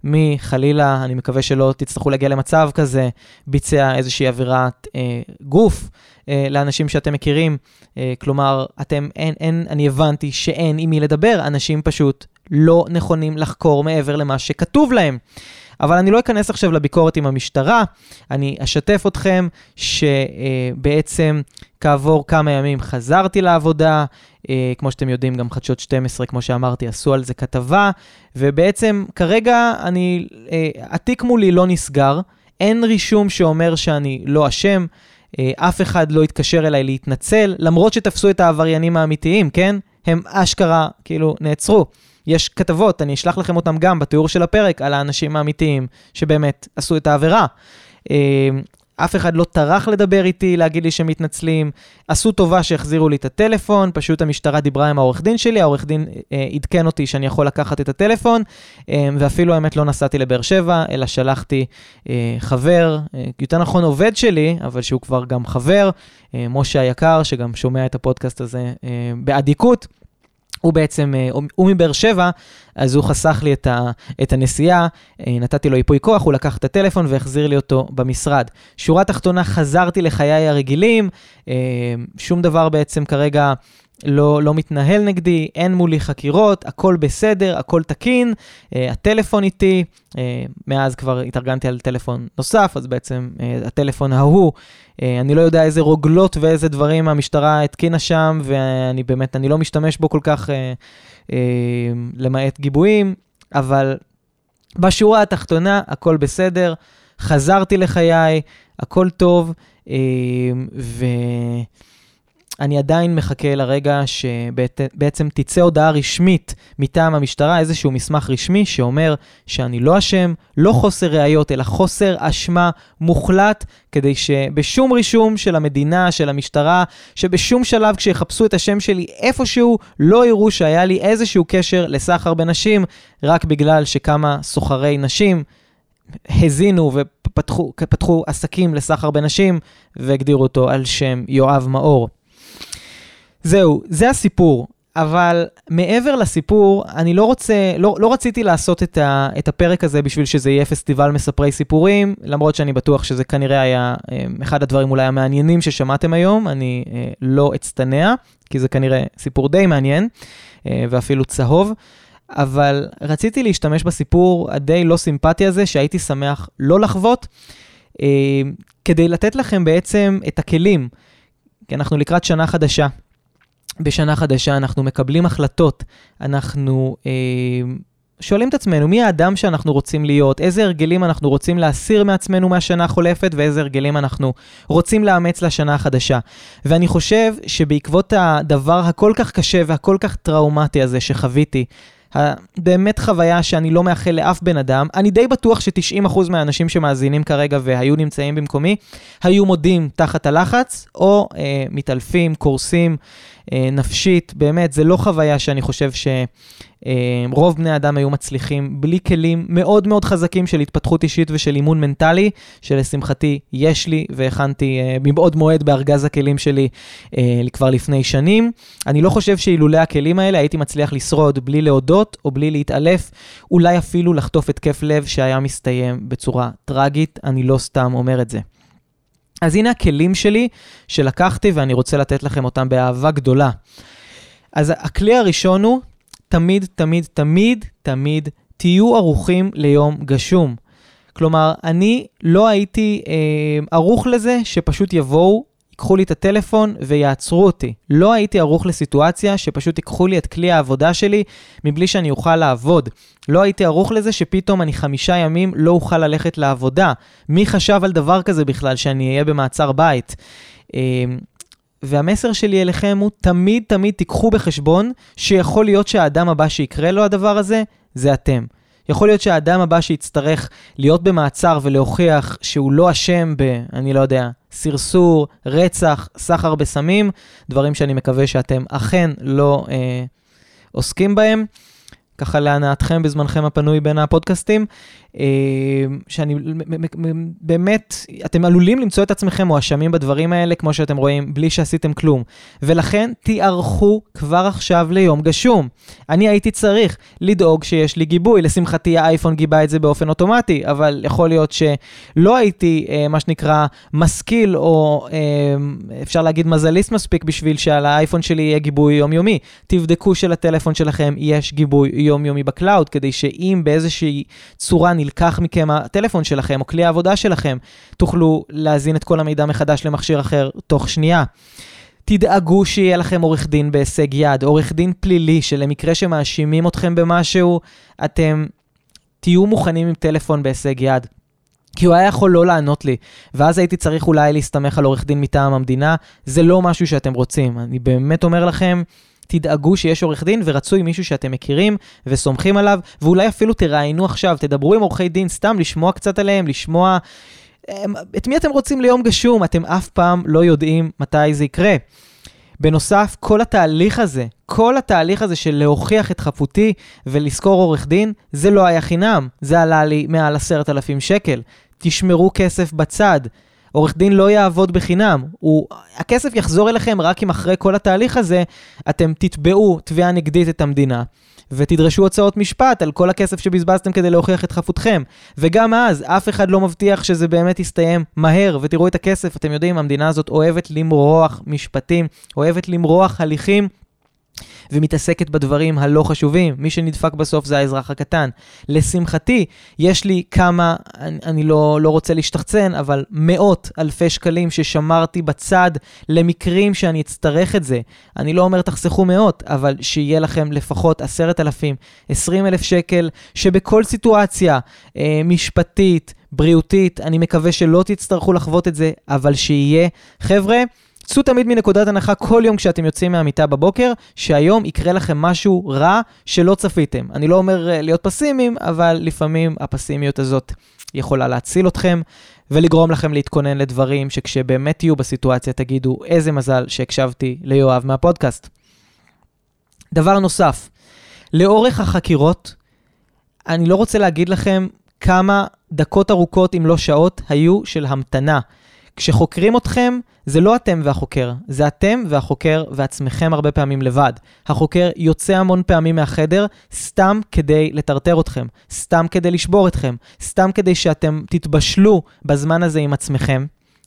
מי חלילה, אני מקווה שלא תצטרכו להגיע למצב כזה, ביצע איזושהי עבירת אה, גוף אה, לאנשים שאתם מכירים. אה, כלומר, אתם, אין, אין, אני הבנתי שאין עם מי לדבר, אנשים פשוט לא נכונים לחקור מעבר למה שכתוב להם. אבל אני לא אכנס עכשיו לביקורת עם המשטרה, אני אשתף אתכם שבעצם כעבור כמה ימים חזרתי לעבודה, אה, כמו שאתם יודעים, גם חדשות 12, כמו שאמרתי, עשו על זה כתבה, ובעצם כרגע אני, אה, התיק מולי לא נסגר, אין רישום שאומר שאני לא אשם, אה, אף אחד לא התקשר אליי להתנצל, למרות שתפסו את העבריינים האמיתיים, כן? הם אשכרה, כאילו, נעצרו. יש כתבות, אני אשלח לכם אותם גם בתיאור של הפרק, על האנשים האמיתיים שבאמת עשו את העבירה. אה, אף אחד לא טרח לדבר איתי, להגיד לי שהם מתנצלים. עשו טובה שהחזירו לי את הטלפון, פשוט המשטרה דיברה עם העורך דין שלי, העורך דין אה, עדכן אותי שאני יכול לקחת את הטלפון, אה, ואפילו האמת לא נסעתי לבאר שבע, אלא שלחתי אה, חבר, אה, יותר נכון עובד שלי, אבל שהוא כבר גם חבר, אה, משה היקר, שגם שומע את הפודקאסט הזה אה, באדיקות. הוא בעצם, אה, הוא מבאר שבע, אז הוא חסך לי את, ה, את הנסיעה, אה, נתתי לו ייפוי כוח, הוא לקח את הטלפון והחזיר לי אותו במשרד. שורה תחתונה, חזרתי לחיי הרגילים, אה, שום דבר בעצם כרגע לא, לא מתנהל נגדי, אין מולי חקירות, הכל בסדר, הכל תקין, uh, הטלפון איתי, uh, מאז כבר התארגנתי על טלפון נוסף, אז בעצם uh, הטלפון ההוא, uh, אני לא יודע איזה רוגלות ואיזה דברים המשטרה התקינה שם, ואני באמת, אני לא משתמש בו כל כך, uh, uh, למעט גיבויים, אבל בשורה התחתונה, הכל בסדר, חזרתי לחיי, הכל טוב, uh, ו... אני עדיין מחכה לרגע שבעצם תצא הודעה רשמית מטעם המשטרה, איזשהו מסמך רשמי שאומר שאני לא אשם, לא חוסר ראיות, אלא חוסר אשמה מוחלט, כדי שבשום רישום של המדינה, של המשטרה, שבשום שלב כשיחפשו את השם שלי איפשהו, לא יראו שהיה לי איזשהו קשר לסחר בנשים, רק בגלל שכמה סוחרי נשים הזינו ופתחו עסקים לסחר בנשים והגדירו אותו על שם יואב מאור. זהו, זה הסיפור. אבל מעבר לסיפור, אני לא רוצה, לא, לא רציתי לעשות את, ה, את הפרק הזה בשביל שזה יהיה פסטיבל מספרי סיפורים, למרות שאני בטוח שזה כנראה היה אה, אחד הדברים אולי המעניינים ששמעתם היום, אני אה, לא אצטנע, כי זה כנראה סיפור די מעניין, אה, ואפילו צהוב. אבל רציתי להשתמש בסיפור הדי לא סימפטי הזה, שהייתי שמח לא לחוות, אה, כדי לתת לכם בעצם את הכלים, כי אנחנו לקראת שנה חדשה. בשנה חדשה אנחנו מקבלים החלטות, אנחנו אה, שואלים את עצמנו מי האדם שאנחנו רוצים להיות, איזה הרגלים אנחנו רוצים להסיר מעצמנו מהשנה החולפת ואיזה הרגלים אנחנו רוצים לאמץ לשנה החדשה. ואני חושב שבעקבות הדבר הכל כך קשה והכל כך טראומטי הזה שחוויתי, באמת חוויה שאני לא מאחל לאף בן אדם. אני די בטוח ש-90% מהאנשים שמאזינים כרגע והיו נמצאים במקומי, היו מודים תחת הלחץ, או אה, מתעלפים, קורסים אה, נפשית. באמת, זה לא חוויה שאני חושב ש... אה, רוב בני אדם היו מצליחים בלי כלים מאוד מאוד חזקים של התפתחות אישית ושל אימון מנטלי, שלשמחתי יש לי והכנתי אה, מבעוד מועד בארגז הכלים שלי אה, כבר לפני שנים. אני לא חושב שאילולא הכלים האלה הייתי מצליח לשרוד בלי להודות או בלי להתעלף, אולי אפילו לחטוף התקף לב שהיה מסתיים בצורה טרגית, אני לא סתם אומר את זה. אז הנה הכלים שלי שלקחתי ואני רוצה לתת לכם אותם באהבה גדולה. אז הכלי הראשון הוא תמיד, תמיד, תמיד, תמיד תהיו ערוכים ליום גשום. כלומר, אני לא הייתי אה, ערוך לזה שפשוט יבואו, ייקחו לי את הטלפון ויעצרו אותי. לא הייתי ערוך לסיטואציה שפשוט ייקחו לי את כלי העבודה שלי מבלי שאני אוכל לעבוד. לא הייתי ערוך לזה שפתאום אני חמישה ימים לא אוכל ללכת לעבודה. מי חשב על דבר כזה בכלל, שאני אהיה במעצר בית? אה, והמסר שלי אליכם הוא תמיד תמיד תיקחו בחשבון שיכול להיות שהאדם הבא שיקרה לו הדבר הזה, זה אתם. יכול להיות שהאדם הבא שיצטרך להיות במעצר ולהוכיח שהוא לא אשם ב, אני לא יודע, סרסור, רצח, סחר בסמים, דברים שאני מקווה שאתם אכן לא אה, עוסקים בהם. ככה להנאתכם בזמנכם הפנוי בין הפודקאסטים. אה, שאני באמת, אתם עלולים למצוא את עצמכם מואשמים בדברים האלה, כמו שאתם רואים, בלי שעשיתם כלום. ולכן תיערכו כבר עכשיו ליום גשום. אני הייתי צריך לדאוג שיש לי גיבוי. לשמחתי האייפון גיבה את זה באופן אוטומטי, אבל יכול להיות שלא הייתי, אה, מה שנקרא, משכיל, או אה, אפשר להגיד מזליסט מספיק בשביל שעל האייפון שלי יהיה גיבוי יומיומי. תבדקו שלטלפון שלכם יש גיבוי יומיומי ב cloud, כדי שאם באיזושהי צורה נלקח מכם הטלפון שלכם או כלי העבודה שלכם, תוכלו להזין את כל המידע מחדש למכשיר אחר תוך שנייה. תדאגו שיהיה לכם עורך דין בהישג יד, עורך דין פלילי, שלמקרה שמאשימים אתכם במשהו, אתם תהיו מוכנים עם טלפון בהישג יד. כי הוא היה יכול לא לענות לי, ואז הייתי צריך אולי להסתמך על עורך דין מטעם המדינה, זה לא משהו שאתם רוצים. אני באמת אומר לכם, תדאגו שיש עורך דין ורצוי מישהו שאתם מכירים וסומכים עליו, ואולי אפילו תראיינו עכשיו, תדברו עם עורכי דין סתם לשמוע קצת עליהם, לשמוע את מי אתם רוצים ליום גשום, אתם אף פעם לא יודעים מתי זה יקרה. בנוסף, כל התהליך הזה, כל התהליך הזה של להוכיח את חפותי ולשכור עורך דין, זה לא היה חינם, זה עלה לי מעל עשרת אלפים שקל. תשמרו כסף בצד. עורך דין לא יעבוד בחינם, הוא, הכסף יחזור אליכם רק אם אחרי כל התהליך הזה אתם תתבעו תביעה נגדית את המדינה. ותדרשו הוצאות משפט על כל הכסף שבזבזתם כדי להוכיח את חפותכם. וגם אז, אף אחד לא מבטיח שזה באמת יסתיים מהר, ותראו את הכסף, אתם יודעים, המדינה הזאת אוהבת למרוח משפטים, אוהבת למרוח הליכים ומתעסקת בדברים הלא חשובים. מי שנדפק בסוף זה האזרח הקטן. לשמחתי, יש לי כמה, אני, אני לא, לא רוצה להשתחצן, אבל מאות אלפי שקלים ששמרתי בצד למקרים שאני אצטרך את זה. אני לא אומר תחסכו מאות, אבל שיהיה לכם לפחות עשרת אלפים, עשרים אלף שקל, שבכל סיטואציה אה, משפטית, בריאותית, אני מקווה שלא תצטרכו לחוות את זה, אבל שיהיה. חבר'ה, צאו תמיד מנקודת הנחה כל יום כשאתם יוצאים מהמיטה בבוקר, שהיום יקרה לכם משהו רע שלא צפיתם. אני לא אומר אה, להיות פסימיים, אבל לפעמים הפסימיות הזאת יכולה להציל אתכם ולגרום לכם להתכונן לדברים שכשבאמת תהיו בסיטואציה תגידו, איזה מזל שהקשבתי ליואב מהפודקאסט. דבר נוסף, לאורך החקירות, אני לא רוצה להגיד לכם כמה דקות ארוכות, אם לא שעות, היו של המתנה. כשחוקרים אתכם, זה לא אתם והחוקר, זה אתם והחוקר ועצמכם הרבה פעמים לבד. החוקר יוצא המון פעמים מהחדר סתם כדי לטרטר אתכם, סתם כדי לשבור אתכם, סתם כדי שאתם תתבשלו בזמן הזה עם עצמכם.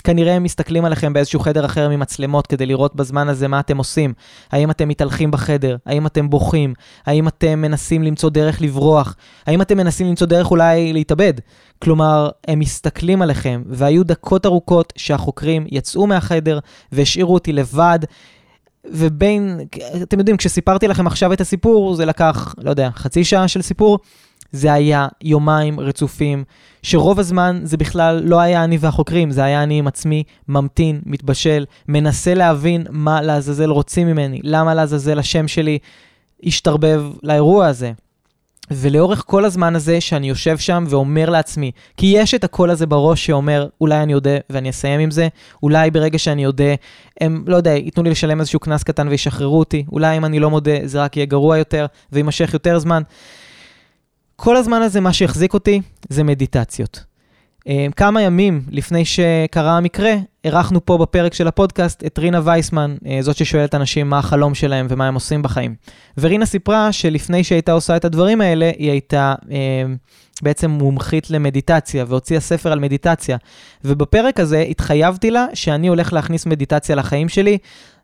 כנראה הם מסתכלים עליכם באיזשהו חדר אחר ממצלמות כדי לראות בזמן הזה מה אתם עושים. האם אתם מתהלכים בחדר? האם אתם בוכים? האם אתם מנסים למצוא דרך לברוח? האם אתם מנסים למצוא דרך אולי להתאבד? כלומר, הם מסתכלים עליכם, והיו דקות ארוכות שהחוקרים יצאו מהחדר והשאירו אותי לבד. ובין, אתם יודעים, כשסיפרתי לכם עכשיו את הסיפור, זה לקח, לא יודע, חצי שעה של סיפור. זה היה יומיים רצופים, שרוב הזמן זה בכלל לא היה אני והחוקרים, זה היה אני עם עצמי, ממתין, מתבשל, מנסה להבין מה לעזאזל רוצים ממני, למה לעזאזל השם שלי השתרבב לאירוע הזה. ולאורך כל הזמן הזה שאני יושב שם ואומר לעצמי, כי יש את הקול הזה בראש שאומר, אולי אני אודה ואני אסיים עם זה, אולי ברגע שאני אודה, הם, לא יודע, ייתנו לי לשלם איזשהו קנס קטן וישחררו אותי, אולי אם אני לא מודה זה רק יהיה גרוע יותר ויימשך יותר זמן. כל הזמן הזה, מה שהחזיק אותי זה מדיטציות. אה, כמה ימים לפני שקרה המקרה, אירחנו פה בפרק של הפודקאסט את רינה וייסמן, אה, זאת ששואלת אנשים מה החלום שלהם ומה הם עושים בחיים. ורינה סיפרה שלפני שהייתה עושה את הדברים האלה, היא הייתה אה, בעצם מומחית למדיטציה והוציאה ספר על מדיטציה. ובפרק הזה התחייבתי לה שאני הולך להכניס מדיטציה לחיים שלי.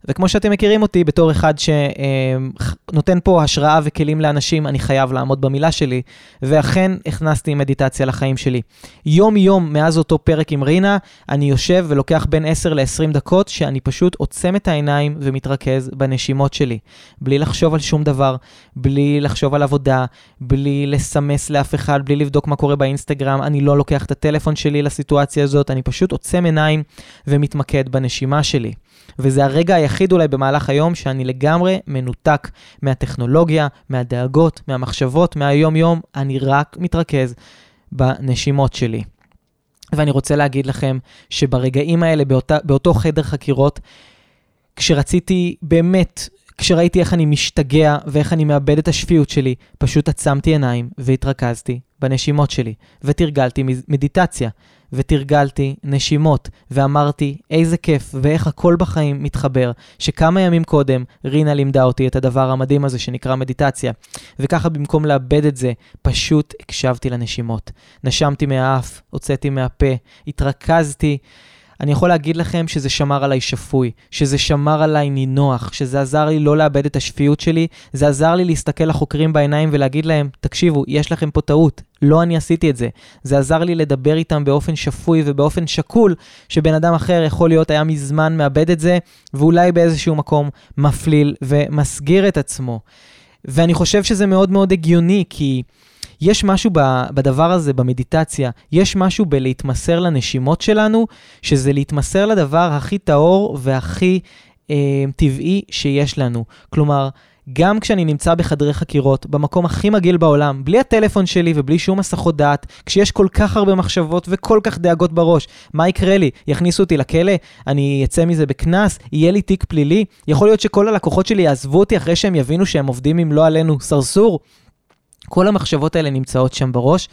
וכמו שאתם מכירים אותי, בתור אחד שנותן פה השראה וכלים לאנשים, אני חייב לעמוד במילה שלי, ואכן הכנסתי מדיטציה לחיים שלי. יום-יום מאז אותו פרק עם רינה, אני יושב ולוקח בין 10 ל-20 דקות, שאני פשוט עוצם את העיניים ומתרכז בנשימות שלי. בלי לחשוב על שום דבר, בלי לחשוב על עבודה, בלי לסמס לאף אחד, בלי לבדוק מה קורה באינסטגרם, אני לא לוקח את הטלפון שלי לסיטואציה הזאת, אני פשוט עוצם עיניים ומתמקד בנשימה שלי. וזה הרגע היחיד אולי במהלך היום שאני לגמרי מנותק מהטכנולוגיה, מהדאגות, מהמחשבות, מהיום-יום, אני רק מתרכז בנשימות שלי. ואני רוצה להגיד לכם שברגעים האלה, באותה, באותו חדר חקירות, כשרציתי באמת, כשראיתי איך אני משתגע ואיך אני מאבד את השפיות שלי, פשוט עצמתי עיניים והתרכזתי בנשימות שלי, ותרגלתי מדיטציה. ותרגלתי נשימות, ואמרתי, איזה כיף ואיך הכל בחיים מתחבר, שכמה ימים קודם רינה לימדה אותי את הדבר המדהים הזה שנקרא מדיטציה, וככה במקום לאבד את זה, פשוט הקשבתי לנשימות. נשמתי מהאף, הוצאתי מהפה, התרכזתי. אני יכול להגיד לכם שזה שמר עליי שפוי, שזה שמר עליי נינוח, שזה עזר לי לא לאבד את השפיות שלי, זה עזר לי להסתכל לחוקרים בעיניים ולהגיד להם, תקשיבו, יש לכם פה טעות, לא אני עשיתי את זה. זה עזר לי לדבר איתם באופן שפוי ובאופן שקול, שבן אדם אחר יכול להיות היה מזמן מאבד את זה, ואולי באיזשהו מקום מפליל ומסגיר את עצמו. ואני חושב שזה מאוד מאוד הגיוני, כי... יש משהו בדבר הזה, במדיטציה, יש משהו בלהתמסר לנשימות שלנו, שזה להתמסר לדבר הכי טהור והכי אה, טבעי שיש לנו. כלומר, גם כשאני נמצא בחדרי חקירות, במקום הכי מגעיל בעולם, בלי הטלפון שלי ובלי שום הסחות דעת, כשיש כל כך הרבה מחשבות וכל כך דאגות בראש, מה יקרה לי? יכניסו אותי לכלא? אני אצא מזה בקנס? יהיה לי תיק פלילי? יכול להיות שכל הלקוחות שלי יעזבו אותי אחרי שהם יבינו שהם עובדים עם לא עלינו סרסור? כל המחשבות האלה נמצאות שם בראש,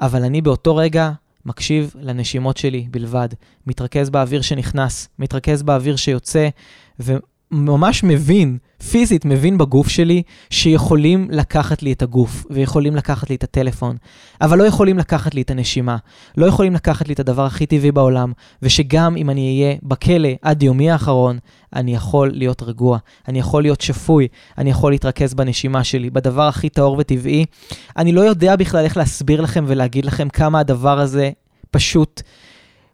אבל אני באותו רגע מקשיב לנשימות שלי בלבד, מתרכז באוויר שנכנס, מתרכז באוויר שיוצא, וממש מבין, פיזית מבין בגוף שלי, שיכולים לקחת לי את הגוף, ויכולים לקחת לי את הטלפון, אבל לא יכולים לקחת לי את הנשימה, לא יכולים לקחת לי את הדבר הכי טבעי בעולם, ושגם אם אני אהיה בכלא עד יומי האחרון, אני יכול להיות רגוע, אני יכול להיות שפוי, אני יכול להתרכז בנשימה שלי, בדבר הכי טהור וטבעי. אני לא יודע בכלל איך להסביר לכם ולהגיד לכם כמה הדבר הזה פשוט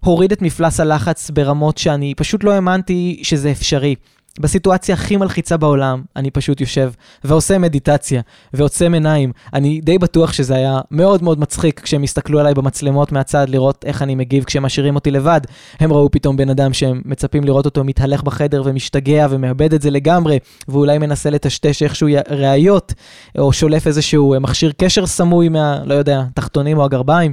הוריד את מפלס הלחץ ברמות שאני פשוט לא האמנתי שזה אפשרי. בסיטואציה הכי מלחיצה בעולם, אני פשוט יושב ועושה מדיטציה ועוצם עיניים. אני די בטוח שזה היה מאוד מאוד מצחיק כשהם הסתכלו עליי במצלמות מהצד לראות איך אני מגיב כשהם משאירים אותי לבד. הם ראו פתאום בן אדם שהם מצפים לראות אותו מתהלך בחדר ומשתגע ומאבד את זה לגמרי, ואולי מנסה לטשטש איכשהו ראיות, או שולף איזשהו מכשיר קשר סמוי מה, לא יודע, תחתונים או הגרביים.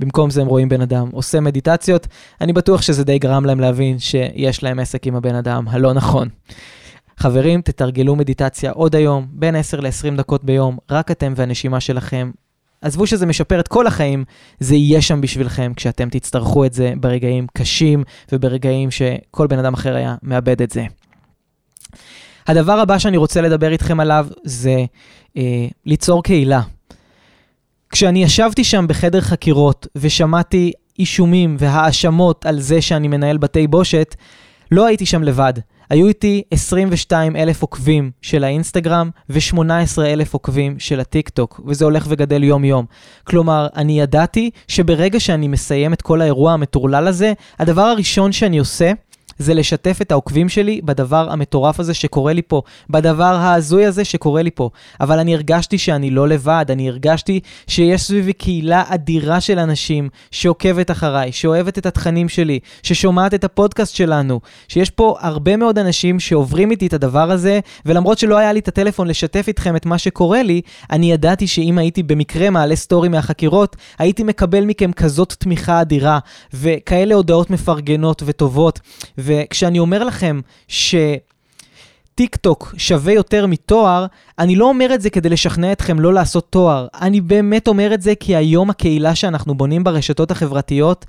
במקום זה הם רואים בן אדם עושה מדיטציות, אני בטוח שזה די גרם להם להבין שיש להם עסק עם הבן אדם הלא נכון. חברים, תתרגלו מדיטציה עוד היום, בין 10 ל-20 דקות ביום, רק אתם והנשימה שלכם. עזבו שזה משפר את כל החיים, זה יהיה שם בשבילכם כשאתם תצטרכו את זה ברגעים קשים וברגעים שכל בן אדם אחר היה מאבד את זה. הדבר הבא שאני רוצה לדבר איתכם עליו זה אה, ליצור קהילה. כשאני ישבתי שם בחדר חקירות ושמעתי אישומים והאשמות על זה שאני מנהל בתי בושת, לא הייתי שם לבד. היו איתי 22 אלף עוקבים של האינסטגרם ו-18 אלף עוקבים של הטיק טוק, וזה הולך וגדל יום-יום. כלומר, אני ידעתי שברגע שאני מסיים את כל האירוע המטורלל הזה, הדבר הראשון שאני עושה זה לשתף את העוקבים שלי בדבר המטורף הזה שקורה לי פה, בדבר ההזוי הזה שקורה לי פה. אבל אני הרגשתי שאני לא לבד, אני הרגשתי שיש סביבי קהילה אדירה של אנשים שעוקבת אחריי, שאוהבת את התכנים שלי, ששומעת את הפודקאסט שלנו, שיש פה הרבה מאוד אנשים שעוברים איתי את הדבר הזה, ולמרות שלא היה לי את הטלפון לשתף איתכם את מה שקורה לי, אני ידעתי שאם הייתי במקרה מעלה סטורי מהחקירות, הייתי מקבל מכם כזאת תמיכה אדירה, וכאלה הודעות מפרגנות וטובות. וכשאני אומר לכם ש... טיק טוק שווה יותר מתואר, אני לא אומר את זה כדי לשכנע אתכם לא לעשות תואר. אני באמת אומר את זה כי היום הקהילה שאנחנו בונים ברשתות החברתיות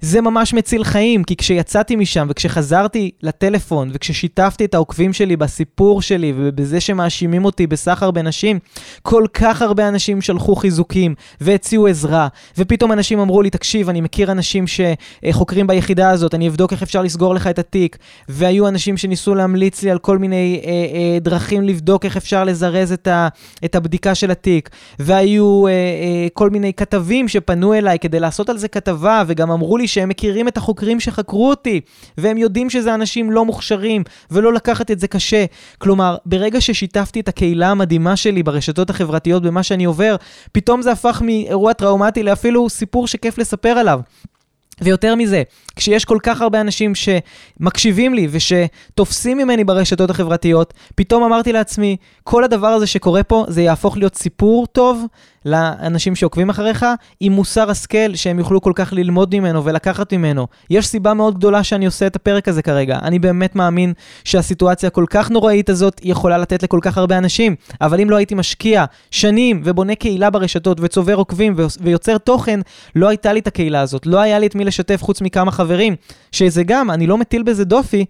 זה ממש מציל חיים, כי כשיצאתי משם וכשחזרתי לטלפון וכששיתפתי את העוקבים שלי בסיפור שלי ובזה שמאשימים אותי בסחר בנשים, כל כך הרבה אנשים שלחו חיזוקים והציעו עזרה, ופתאום אנשים אמרו לי, תקשיב, אני מכיר אנשים שחוקרים ביחידה הזאת, אני אבדוק איך אפשר לסגור לך את התיק, והיו אנשים שניסו להמליץ לי על כל מיני אה, אה, דרכים לבדוק איך אפשר לזרז את, ה, את הבדיקה של התיק, והיו אה, אה, כל מיני כתבים שפנו אליי כדי לעשות על זה כתבה, וגם אמרו לי שהם מכירים את החוקרים שחקרו אותי, והם יודעים שזה אנשים לא מוכשרים, ולא לקחת את זה קשה. כלומר, ברגע ששיתפתי את הקהילה המדהימה שלי ברשתות החברתיות במה שאני עובר, פתאום זה הפך מאירוע טראומטי לאפילו סיפור שכיף לספר עליו. ויותר מזה, כשיש כל כך הרבה אנשים שמקשיבים לי ושתופסים ממני ברשתות החברתיות, פתאום אמרתי לעצמי, כל הדבר הזה שקורה פה, זה יהפוך להיות סיפור טוב לאנשים שעוקבים אחריך, עם מוסר השכל שהם יוכלו כל כך ללמוד ממנו ולקחת ממנו. יש סיבה מאוד גדולה שאני עושה את הפרק הזה כרגע. אני באמת מאמין שהסיטואציה הכל כך נוראית הזאת יכולה לתת לכל כך הרבה אנשים, אבל אם לא הייתי משקיע שנים ובונה קהילה ברשתות וצובר עוקבים ויוצר תוכן, לא הייתה לי את הקהילה הזאת, לא היה לי את מי לשתף חוץ מכמה חברים, שזה גם, אני לא מטיל בזה דופי.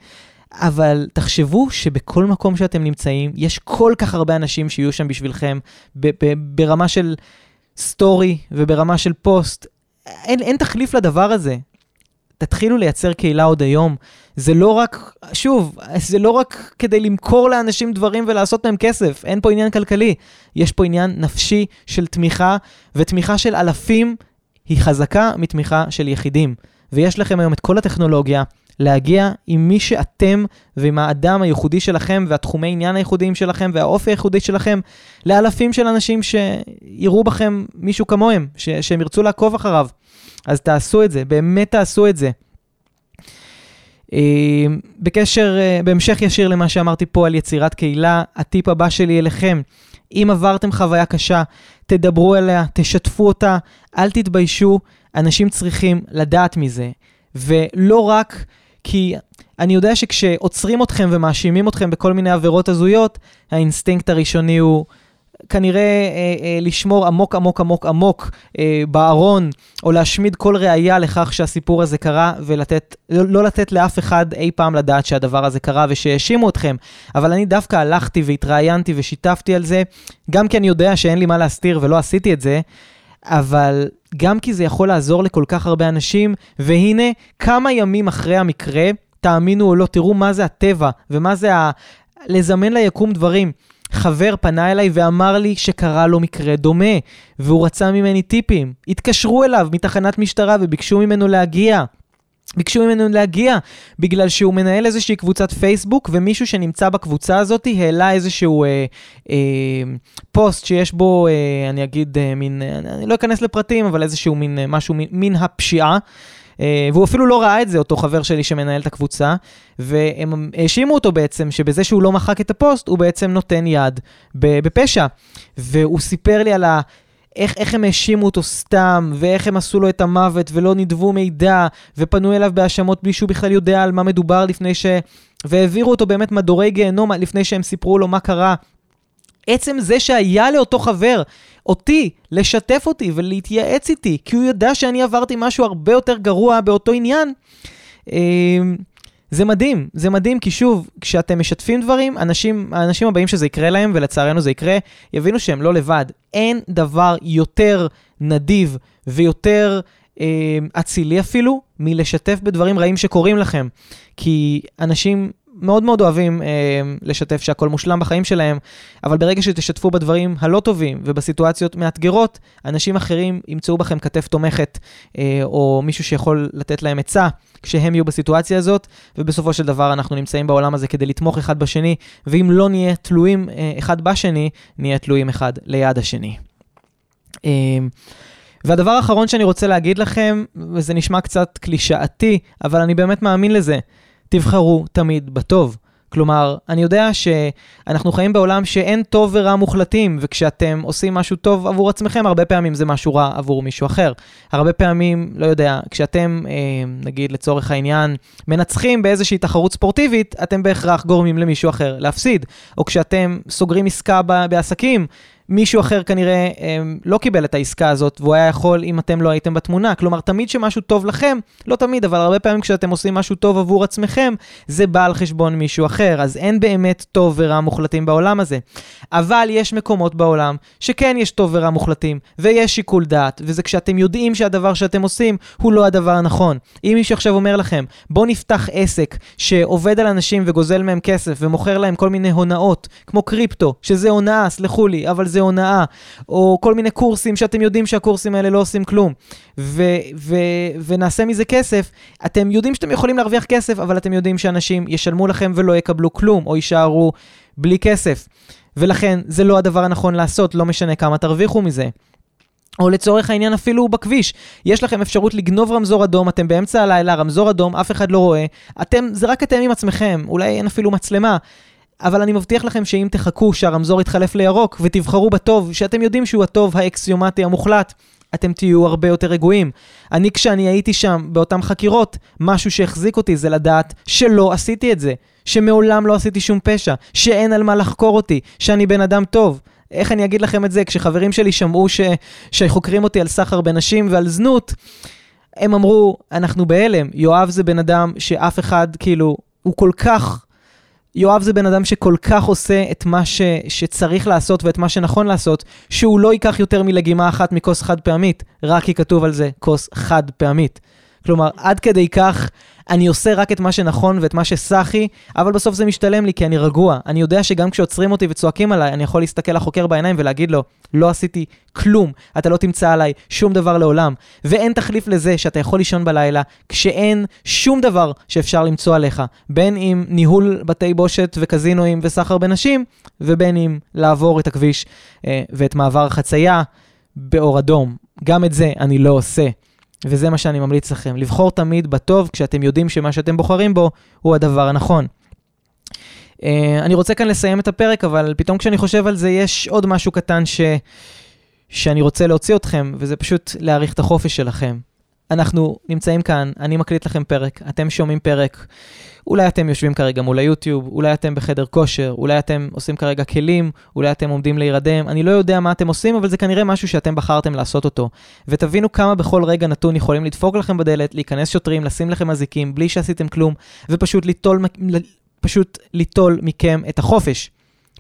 אבל תחשבו שבכל מקום שאתם נמצאים, יש כל כך הרבה אנשים שיהיו שם בשבילכם, ברמה של סטורי וברמה של פוסט. אין, אין תחליף לדבר הזה. תתחילו לייצר קהילה עוד היום. זה לא רק, שוב, זה לא רק כדי למכור לאנשים דברים ולעשות מהם כסף, אין פה עניין כלכלי. יש פה עניין נפשי של תמיכה, ותמיכה של אלפים היא חזקה מתמיכה של יחידים. ויש לכם היום את כל הטכנולוגיה, להגיע עם מי שאתם ועם האדם הייחודי שלכם והתחומי עניין הייחודיים שלכם והאופי הייחודי שלכם לאלפים של אנשים שיראו בכם מישהו כמוהם, ש- שהם ירצו לעקוב אחריו. אז תעשו את זה, באמת תעשו את זה. אה, בקשר, אה, בהמשך ישיר למה שאמרתי פה על יצירת קהילה, הטיפ הבא שלי אליכם, אם עברתם חוויה קשה, תדברו עליה, תשתפו אותה, אל תתביישו, אנשים צריכים לדעת מזה. ולא רק כי אני יודע שכשעוצרים אתכם ומאשימים אתכם בכל מיני עבירות הזויות, האינסטינקט הראשוני הוא כנראה אה, אה, לשמור עמוק עמוק עמוק עמוק אה, בארון, או להשמיד כל ראייה לכך שהסיפור הזה קרה, ולתת, לא, לא לתת לאף אחד אי פעם לדעת שהדבר הזה קרה ושהאשימו אתכם. אבל אני דווקא הלכתי והתראיינתי ושיתפתי על זה, גם כי אני יודע שאין לי מה להסתיר ולא עשיתי את זה. אבל גם כי זה יכול לעזור לכל כך הרבה אנשים, והנה, כמה ימים אחרי המקרה, תאמינו או לא, תראו מה זה הטבע, ומה זה ה... לזמן ליקום דברים. חבר פנה אליי ואמר לי שקרה לו מקרה דומה, והוא רצה ממני טיפים. התקשרו אליו מתחנת משטרה וביקשו ממנו להגיע. ביקשו ממנו להגיע בגלל שהוא מנהל איזושהי קבוצת פייסבוק, ומישהו שנמצא בקבוצה הזאת העלה איזשהו אה, אה, פוסט שיש בו, אה, אני אגיד, אה, מין, אה, אני לא אכנס לפרטים, אבל איזשהו מין אה, משהו, מין, מין הפשיעה. אה, והוא אפילו לא ראה את זה, אותו חבר שלי שמנהל את הקבוצה, והם האשימו אותו בעצם שבזה שהוא לא מחק את הפוסט, הוא בעצם נותן יד בפשע. והוא סיפר לי על ה... איך, איך הם האשימו אותו סתם, ואיך הם עשו לו את המוות, ולא נידבו מידע, ופנו אליו בהאשמות בלי שהוא בכלל יודע על מה מדובר לפני ש... והעבירו אותו באמת מדורי גיהנום לפני שהם סיפרו לו מה קרה. עצם זה שהיה לאותו חבר, אותי, לשתף אותי ולהתייעץ איתי, כי הוא ידע שאני עברתי משהו הרבה יותר גרוע באותו עניין, אמ, זה מדהים, זה מדהים, כי שוב, כשאתם משתפים דברים, אנשים, האנשים הבאים שזה יקרה להם, ולצערנו זה יקרה, יבינו שהם לא לבד. אין דבר יותר נדיב ויותר אה, אצילי אפילו, מלשתף בדברים רעים שקורים לכם. כי אנשים מאוד מאוד אוהבים אה, לשתף שהכל מושלם בחיים שלהם, אבל ברגע שתשתפו בדברים הלא טובים ובסיטואציות מאתגרות, אנשים אחרים ימצאו בכם כתף תומכת, אה, או מישהו שיכול לתת להם עצה כשהם יהיו בסיטואציה הזאת, ובסופו של דבר אנחנו נמצאים בעולם הזה כדי לתמוך אחד בשני, ואם לא נהיה תלויים אה, אחד בשני, נהיה תלויים אחד ליד השני. אה, והדבר האחרון שאני רוצה להגיד לכם, וזה נשמע קצת קלישאתי, אבל אני באמת מאמין לזה, תבחרו תמיד בטוב. כלומר, אני יודע שאנחנו חיים בעולם שאין טוב ורע מוחלטים, וכשאתם עושים משהו טוב עבור עצמכם, הרבה פעמים זה משהו רע עבור מישהו אחר. הרבה פעמים, לא יודע, כשאתם, אה, נגיד לצורך העניין, מנצחים באיזושהי תחרות ספורטיבית, אתם בהכרח גורמים למישהו אחר להפסיד. או כשאתם סוגרים עסקה בעסקים, מישהו אחר כנראה אה, לא קיבל את העסקה הזאת, והוא היה יכול אם אתם לא הייתם בתמונה. כלומר, תמיד שמשהו טוב לכם, לא תמיד, אבל הרבה פעמים כשאתם עושים משהו טוב עבור עצמכם, זה בא על חשבון מישהו אחר. אז אין באמת טוב ורע מוחלטים בעולם הזה. אבל יש מקומות בעולם שכן יש טוב ורע מוחלטים, ויש שיקול דעת, וזה כשאתם יודעים שהדבר שאתם עושים הוא לא הדבר הנכון. אם מישהו עכשיו אומר לכם, בוא נפתח עסק שעובד על אנשים וגוזל מהם כסף ומוכר להם כל מיני הונאות, כמו קריפטו, שזה הונאה, סלחו לי, אבל זה הונאה, או כל מיני קורסים שאתם יודעים שהקורסים האלה לא עושים כלום, ו- ו- ונעשה מזה כסף, אתם יודעים שאתם יכולים להרוויח כסף, אבל אתם יודעים שאנשים ישלמו לכם ולא יקבלו כלום, או יישארו בלי כסף. ולכן זה לא הדבר הנכון לעשות, לא משנה כמה תרוויחו מזה. או לצורך העניין אפילו בכביש, יש לכם אפשרות לגנוב רמזור אדום, אתם באמצע הלילה, רמזור אדום, אף אחד לא רואה, אתם, זה רק אתם עם עצמכם, אולי אין אפילו מצלמה. אבל אני מבטיח לכם שאם תחכו שהרמזור יתחלף לירוק ותבחרו בטוב, שאתם יודעים שהוא הטוב האקסיומטי המוחלט, אתם תהיו הרבה יותר רגועים. אני, כשאני הייתי שם, באותן חקירות, משהו שהחזיק אותי זה לדעת שלא עשיתי את זה, שמעולם לא עשיתי שום פשע, שאין על מה לחקור אותי, שאני בן אדם טוב. איך אני אגיד לכם את זה? כשחברים שלי שמעו ש... שחוקרים אותי על סחר בנשים ועל זנות, הם אמרו, אנחנו בהלם, יואב זה בן אדם שאף אחד, כאילו, הוא כל כך יואב זה בן אדם שכל כך עושה את מה ש, שצריך לעשות ואת מה שנכון לעשות, שהוא לא ייקח יותר מלגימה אחת מכוס חד פעמית, רק כי כתוב על זה כוס חד פעמית. כלומר, עד כדי כך אני עושה רק את מה שנכון ואת מה שסחי, אבל בסוף זה משתלם לי כי אני רגוע. אני יודע שגם כשעוצרים אותי וצועקים עליי, אני יכול להסתכל לחוקר בעיניים ולהגיד לו, לא עשיתי כלום, אתה לא תמצא עליי שום דבר לעולם. ואין תחליף לזה שאתה יכול לישון בלילה כשאין שום דבר שאפשר למצוא עליך, בין אם ניהול בתי בושת וקזינואים וסחר בנשים, ובין אם לעבור את הכביש אה, ואת מעבר החצייה באור אדום. גם את זה אני לא עושה. וזה מה שאני ממליץ לכם, לבחור תמיד בטוב כשאתם יודעים שמה שאתם בוחרים בו הוא הדבר הנכון. Uh, אני רוצה כאן לסיים את הפרק, אבל פתאום כשאני חושב על זה, יש עוד משהו קטן ש... שאני רוצה להוציא אתכם, וזה פשוט להעריך את החופש שלכם. אנחנו נמצאים כאן, אני מקליט לכם פרק, אתם שומעים פרק. אולי אתם יושבים כרגע מול היוטיוב, אולי אתם בחדר כושר, אולי אתם עושים כרגע כלים, אולי אתם עומדים להירדם, אני לא יודע מה אתם עושים, אבל זה כנראה משהו שאתם בחרתם לעשות אותו. ותבינו כמה בכל רגע נתון יכולים לדפוק לכם בדלת, להיכנס שוטרים, לשים לכם אזיקים, בלי שעשיתם כלום, ופשוט ליטול, פשוט ליטול מכם את החופש.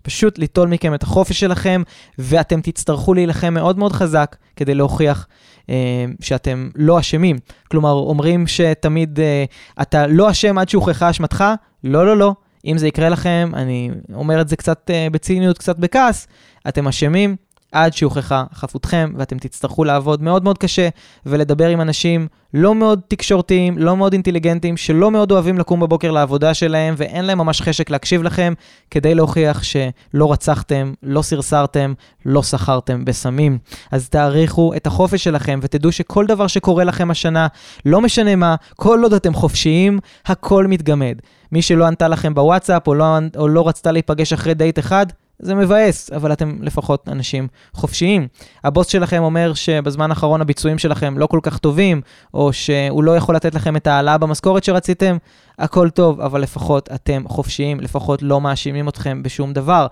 פשוט ליטול מכם את החופש שלכם, ואתם תצטרכו להילחם מאוד מאוד חזק כדי להוכיח אה, שאתם לא אשמים. כלומר, אומרים שתמיד אה, אתה לא אשם עד שהוכחה אשמתך, לא, לא, לא. אם זה יקרה לכם, אני אומר את זה קצת אה, בציניות, קצת בכעס, אתם אשמים עד שהוכחה חפותכם, ואתם תצטרכו לעבוד מאוד מאוד קשה ולדבר עם אנשים לא מאוד תקשורתיים, לא מאוד אינטליגנטיים, שלא מאוד אוהבים לקום בבוקר לעבודה שלהם, ואין להם ממש חשק להקשיב לכם, כדי להוכיח שלא רצחתם, לא סרסרתם, לא סחרתם בסמים. אז תעריכו את החופש שלכם, ותדעו שכל דבר שקורה לכם השנה, לא משנה מה, כל עוד אתם חופשיים, הכל מתגמד. מי שלא ענתה לכם בוואטסאפ, או לא, או לא רצתה להיפגש אחרי דייט אחד, זה מבאס, אבל אתם לפחות אנשים חופשיים. הבוס שלכם אומר שבזמן האחרון הביצועים שלכם לא כל כך טובים, או שהוא לא יכול לתת לכם את ההעלאה במשכורת שרציתם, הכל טוב, אבל לפחות אתם חופשיים, לפחות לא מאשימים אתכם בשום דבר.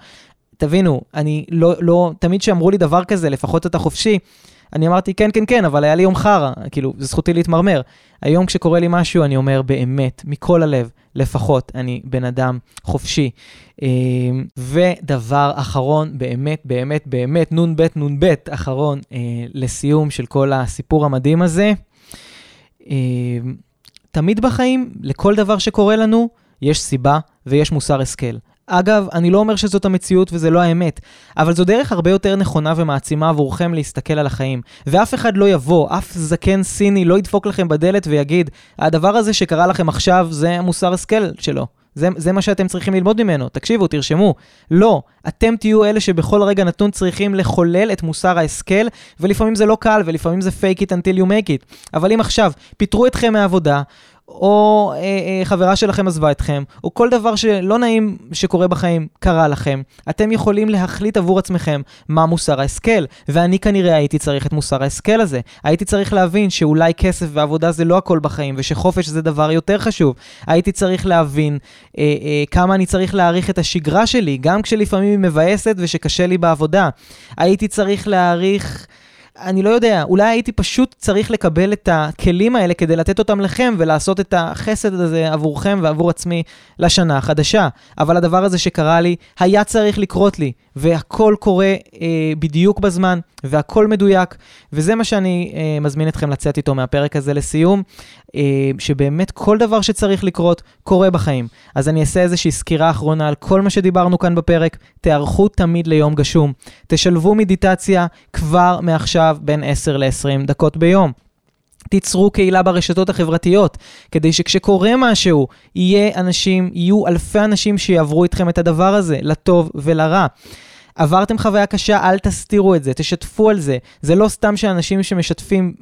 תבינו, אני לא, לא, תמיד שאמרו לי דבר כזה, לפחות אתה חופשי, אני אמרתי, כן, כן, כן, אבל היה לי יום חרא, כאילו, זו זכותי להתמרמר. היום כשקורה לי משהו, אני אומר באמת, מכל הלב, לפחות, אני בן אדם חופשי. אמ, ודבר אחרון, באמת, באמת, באמת, נ"ב, נ"ב, אחרון אה, לסיום של כל הסיפור המדהים הזה. אמ, תמיד בחיים, לכל דבר שקורה לנו, יש סיבה ויש מוסר השכל. אגב, אני לא אומר שזאת המציאות וזה לא האמת, אבל זו דרך הרבה יותר נכונה ומעצימה עבורכם להסתכל על החיים. ואף אחד לא יבוא, אף זקן סיני לא ידפוק לכם בדלת ויגיד, הדבר הזה שקרה לכם עכשיו זה המוסר השכל שלו. זה, זה מה שאתם צריכים ללמוד ממנו. תקשיבו, תרשמו. לא, אתם תהיו אלה שבכל רגע נתון צריכים לחולל את מוסר ההשכל, ולפעמים זה לא קל, ולפעמים זה fake it until you make it. אבל אם עכשיו פיטרו אתכם מהעבודה, או אה, אה, חברה שלכם עזבה אתכם, או כל דבר שלא נעים שקורה בחיים קרה לכם, אתם יכולים להחליט עבור עצמכם מה מוסר ההשכל. ואני כנראה הייתי צריך את מוסר ההשכל הזה. הייתי צריך להבין שאולי כסף ועבודה זה לא הכל בחיים, ושחופש זה דבר יותר חשוב. הייתי צריך להבין אה, אה, כמה אני צריך להעריך את השגרה שלי, גם כשלפעמים היא מבאסת ושקשה לי בעבודה. הייתי צריך להעריך... אני לא יודע, אולי הייתי פשוט צריך לקבל את הכלים האלה כדי לתת אותם לכם ולעשות את החסד הזה עבורכם ועבור עצמי לשנה החדשה. אבל הדבר הזה שקרה לי, היה צריך לקרות לי, והכל קורה אה, בדיוק בזמן, והכל מדויק, וזה מה שאני אה, מזמין אתכם לצאת איתו מהפרק הזה לסיום, אה, שבאמת כל דבר שצריך לקרות, קורה בחיים. אז אני אעשה איזושהי סקירה אחרונה על כל מה שדיברנו כאן בפרק, תיערכו תמיד ליום גשום, תשלבו מדיטציה כבר מעכשיו בין 10 ל-20 דקות ביום. תיצרו קהילה ברשתות החברתיות, כדי שכשקורה משהו, יהיה אנשים, יהיו אלפי אנשים שיעברו איתכם את הדבר הזה, לטוב ולרע. עברתם חוויה קשה, אל תסתירו את זה, תשתפו על זה. זה לא סתם שאנשים שמשתפים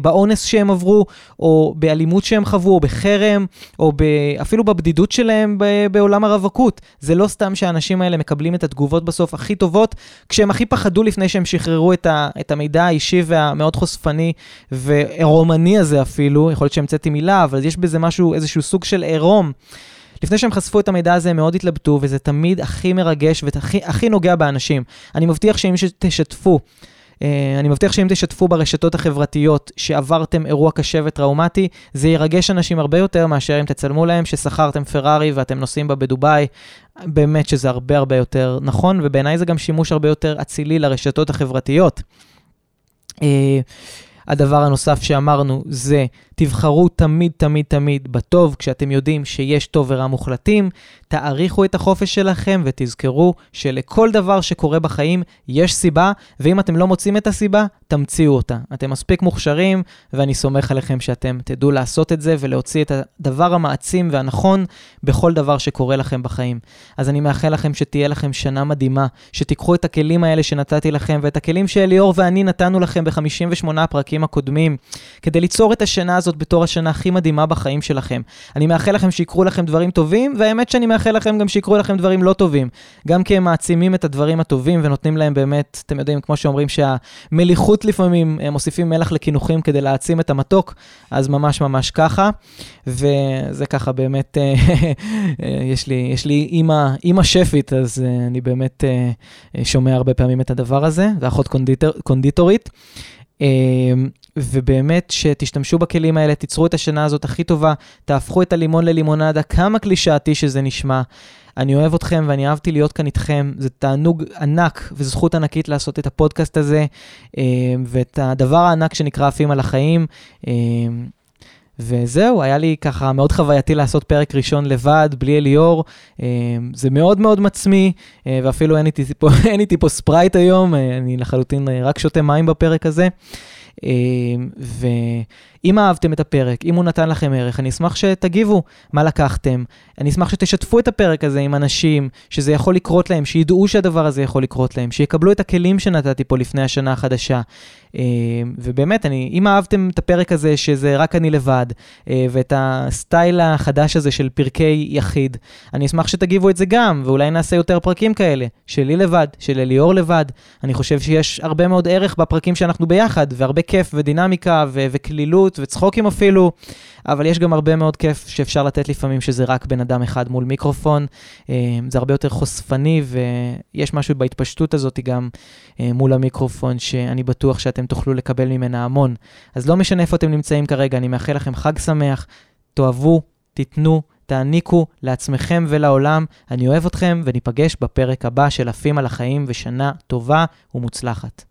באונס שהם עברו, או באלימות שהם חוו, או בחרם, או ב, אפילו בבדידות שלהם בעולם הרווקות. זה לא סתם שהאנשים האלה מקבלים את התגובות בסוף הכי טובות, כשהם הכי פחדו לפני שהם שחררו את, את המידע האישי והמאוד חושפני ועירומני הזה אפילו, יכול להיות שהמצאתי מילה, אבל יש בזה משהו, איזשהו סוג של עירום. לפני שהם חשפו את המידע הזה, הם מאוד התלבטו, וזה תמיד הכי מרגש והכי נוגע באנשים. אני מבטיח שאם תשתפו, אה, אני מבטיח שאם תשתפו ברשתות החברתיות שעברתם אירוע קשה וטראומטי, זה ירגש אנשים הרבה יותר מאשר אם תצלמו להם ששכרתם פרארי ואתם נוסעים בה בדובאי. באמת שזה הרבה הרבה יותר נכון, ובעיניי זה גם שימוש הרבה יותר אצילי לרשתות החברתיות. אה, הדבר הנוסף שאמרנו זה תבחרו תמיד, תמיד, תמיד בטוב, כשאתם יודעים שיש טוב ורע מוחלטים, תעריכו את החופש שלכם ותזכרו שלכל דבר שקורה בחיים יש סיבה, ואם אתם לא מוצאים את הסיבה, תמציאו אותה. אתם מספיק מוכשרים, ואני סומך עליכם שאתם תדעו לעשות את זה ולהוציא את הדבר המעצים והנכון בכל דבר שקורה לכם בחיים. אז אני מאחל לכם שתהיה לכם שנה מדהימה, שתיקחו את הכלים האלה שנתתי לכם, ואת הכלים שאליאור ואני נתנו לכם ב-58 הפרקים הקודמים, כדי ליצור את השנה הזאת בתור השנה הכי מדהימה בחיים שלכם. אני מאחל לכם שיקרו לכם דברים טובים, והאמת שאני מאחל לכם גם שיקרו לכם דברים לא טובים. גם כי הם מעצימים את הדברים הטובים ונותנים להם באמת, אתם יודעים, כמו שאומרים שהמליחות לפעמים, הם מוסיפים מלח לקינוחים כדי להעצים את המתוק, אז ממש ממש ככה. וזה ככה באמת, אה, יש לי, יש לי אימא, אימא שפית, אז אה, אני באמת אה, שומע הרבה פעמים את הדבר הזה, ואחות קונדיטור, קונדיטורית. ובאמת שתשתמשו בכלים האלה, תיצרו את השנה הזאת הכי טובה, תהפכו את הלימון ללימונדה, כמה קלישאתי שזה נשמע. אני אוהב אתכם ואני אהבתי להיות כאן איתכם, זה תענוג ענק וזכות ענקית לעשות את הפודקאסט הזה, אה, ואת הדבר הענק שנקרא עפים על החיים. אה, וזהו, היה לי ככה מאוד חווייתי לעשות פרק ראשון לבד, בלי אליאור. זה מאוד מאוד מצמיא, ואפילו אין איתי פה, אין איתי פה ספרייט היום, אני לחלוטין רק שותה מים בפרק הזה. ו... אם אהבתם את הפרק, אם הוא נתן לכם ערך, אני אשמח שתגיבו מה לקחתם. אני אשמח שתשתפו את הפרק הזה עם אנשים, שזה יכול לקרות להם, שידעו שהדבר הזה יכול לקרות להם, שיקבלו את הכלים שנתתי פה לפני השנה החדשה. אה, ובאמת, אני, אם אהבתם את הפרק הזה, שזה רק אני לבד, אה, ואת הסטייל החדש הזה של פרקי יחיד, אני אשמח שתגיבו את זה גם, ואולי נעשה יותר פרקים כאלה, שלי לבד, של אליאור לבד. אני חושב שיש הרבה מאוד ערך בפרקים שאנחנו ביחד, והרבה כיף ודינמיקה ו- וקלילות. וצחוקים אפילו, אבל יש גם הרבה מאוד כיף שאפשר לתת לפעמים שזה רק בן אדם אחד מול מיקרופון. אה, זה הרבה יותר חושפני, ויש משהו בהתפשטות הזאת גם מול המיקרופון, שאני בטוח שאתם תוכלו לקבל ממנה המון. אז לא משנה איפה אתם נמצאים כרגע, אני מאחל לכם חג שמח, תאהבו, תיתנו. תעניקו לעצמכם ולעולם. אני אוהב אתכם, וניפגש בפרק הבא של עפים על החיים ושנה טובה ומוצלחת.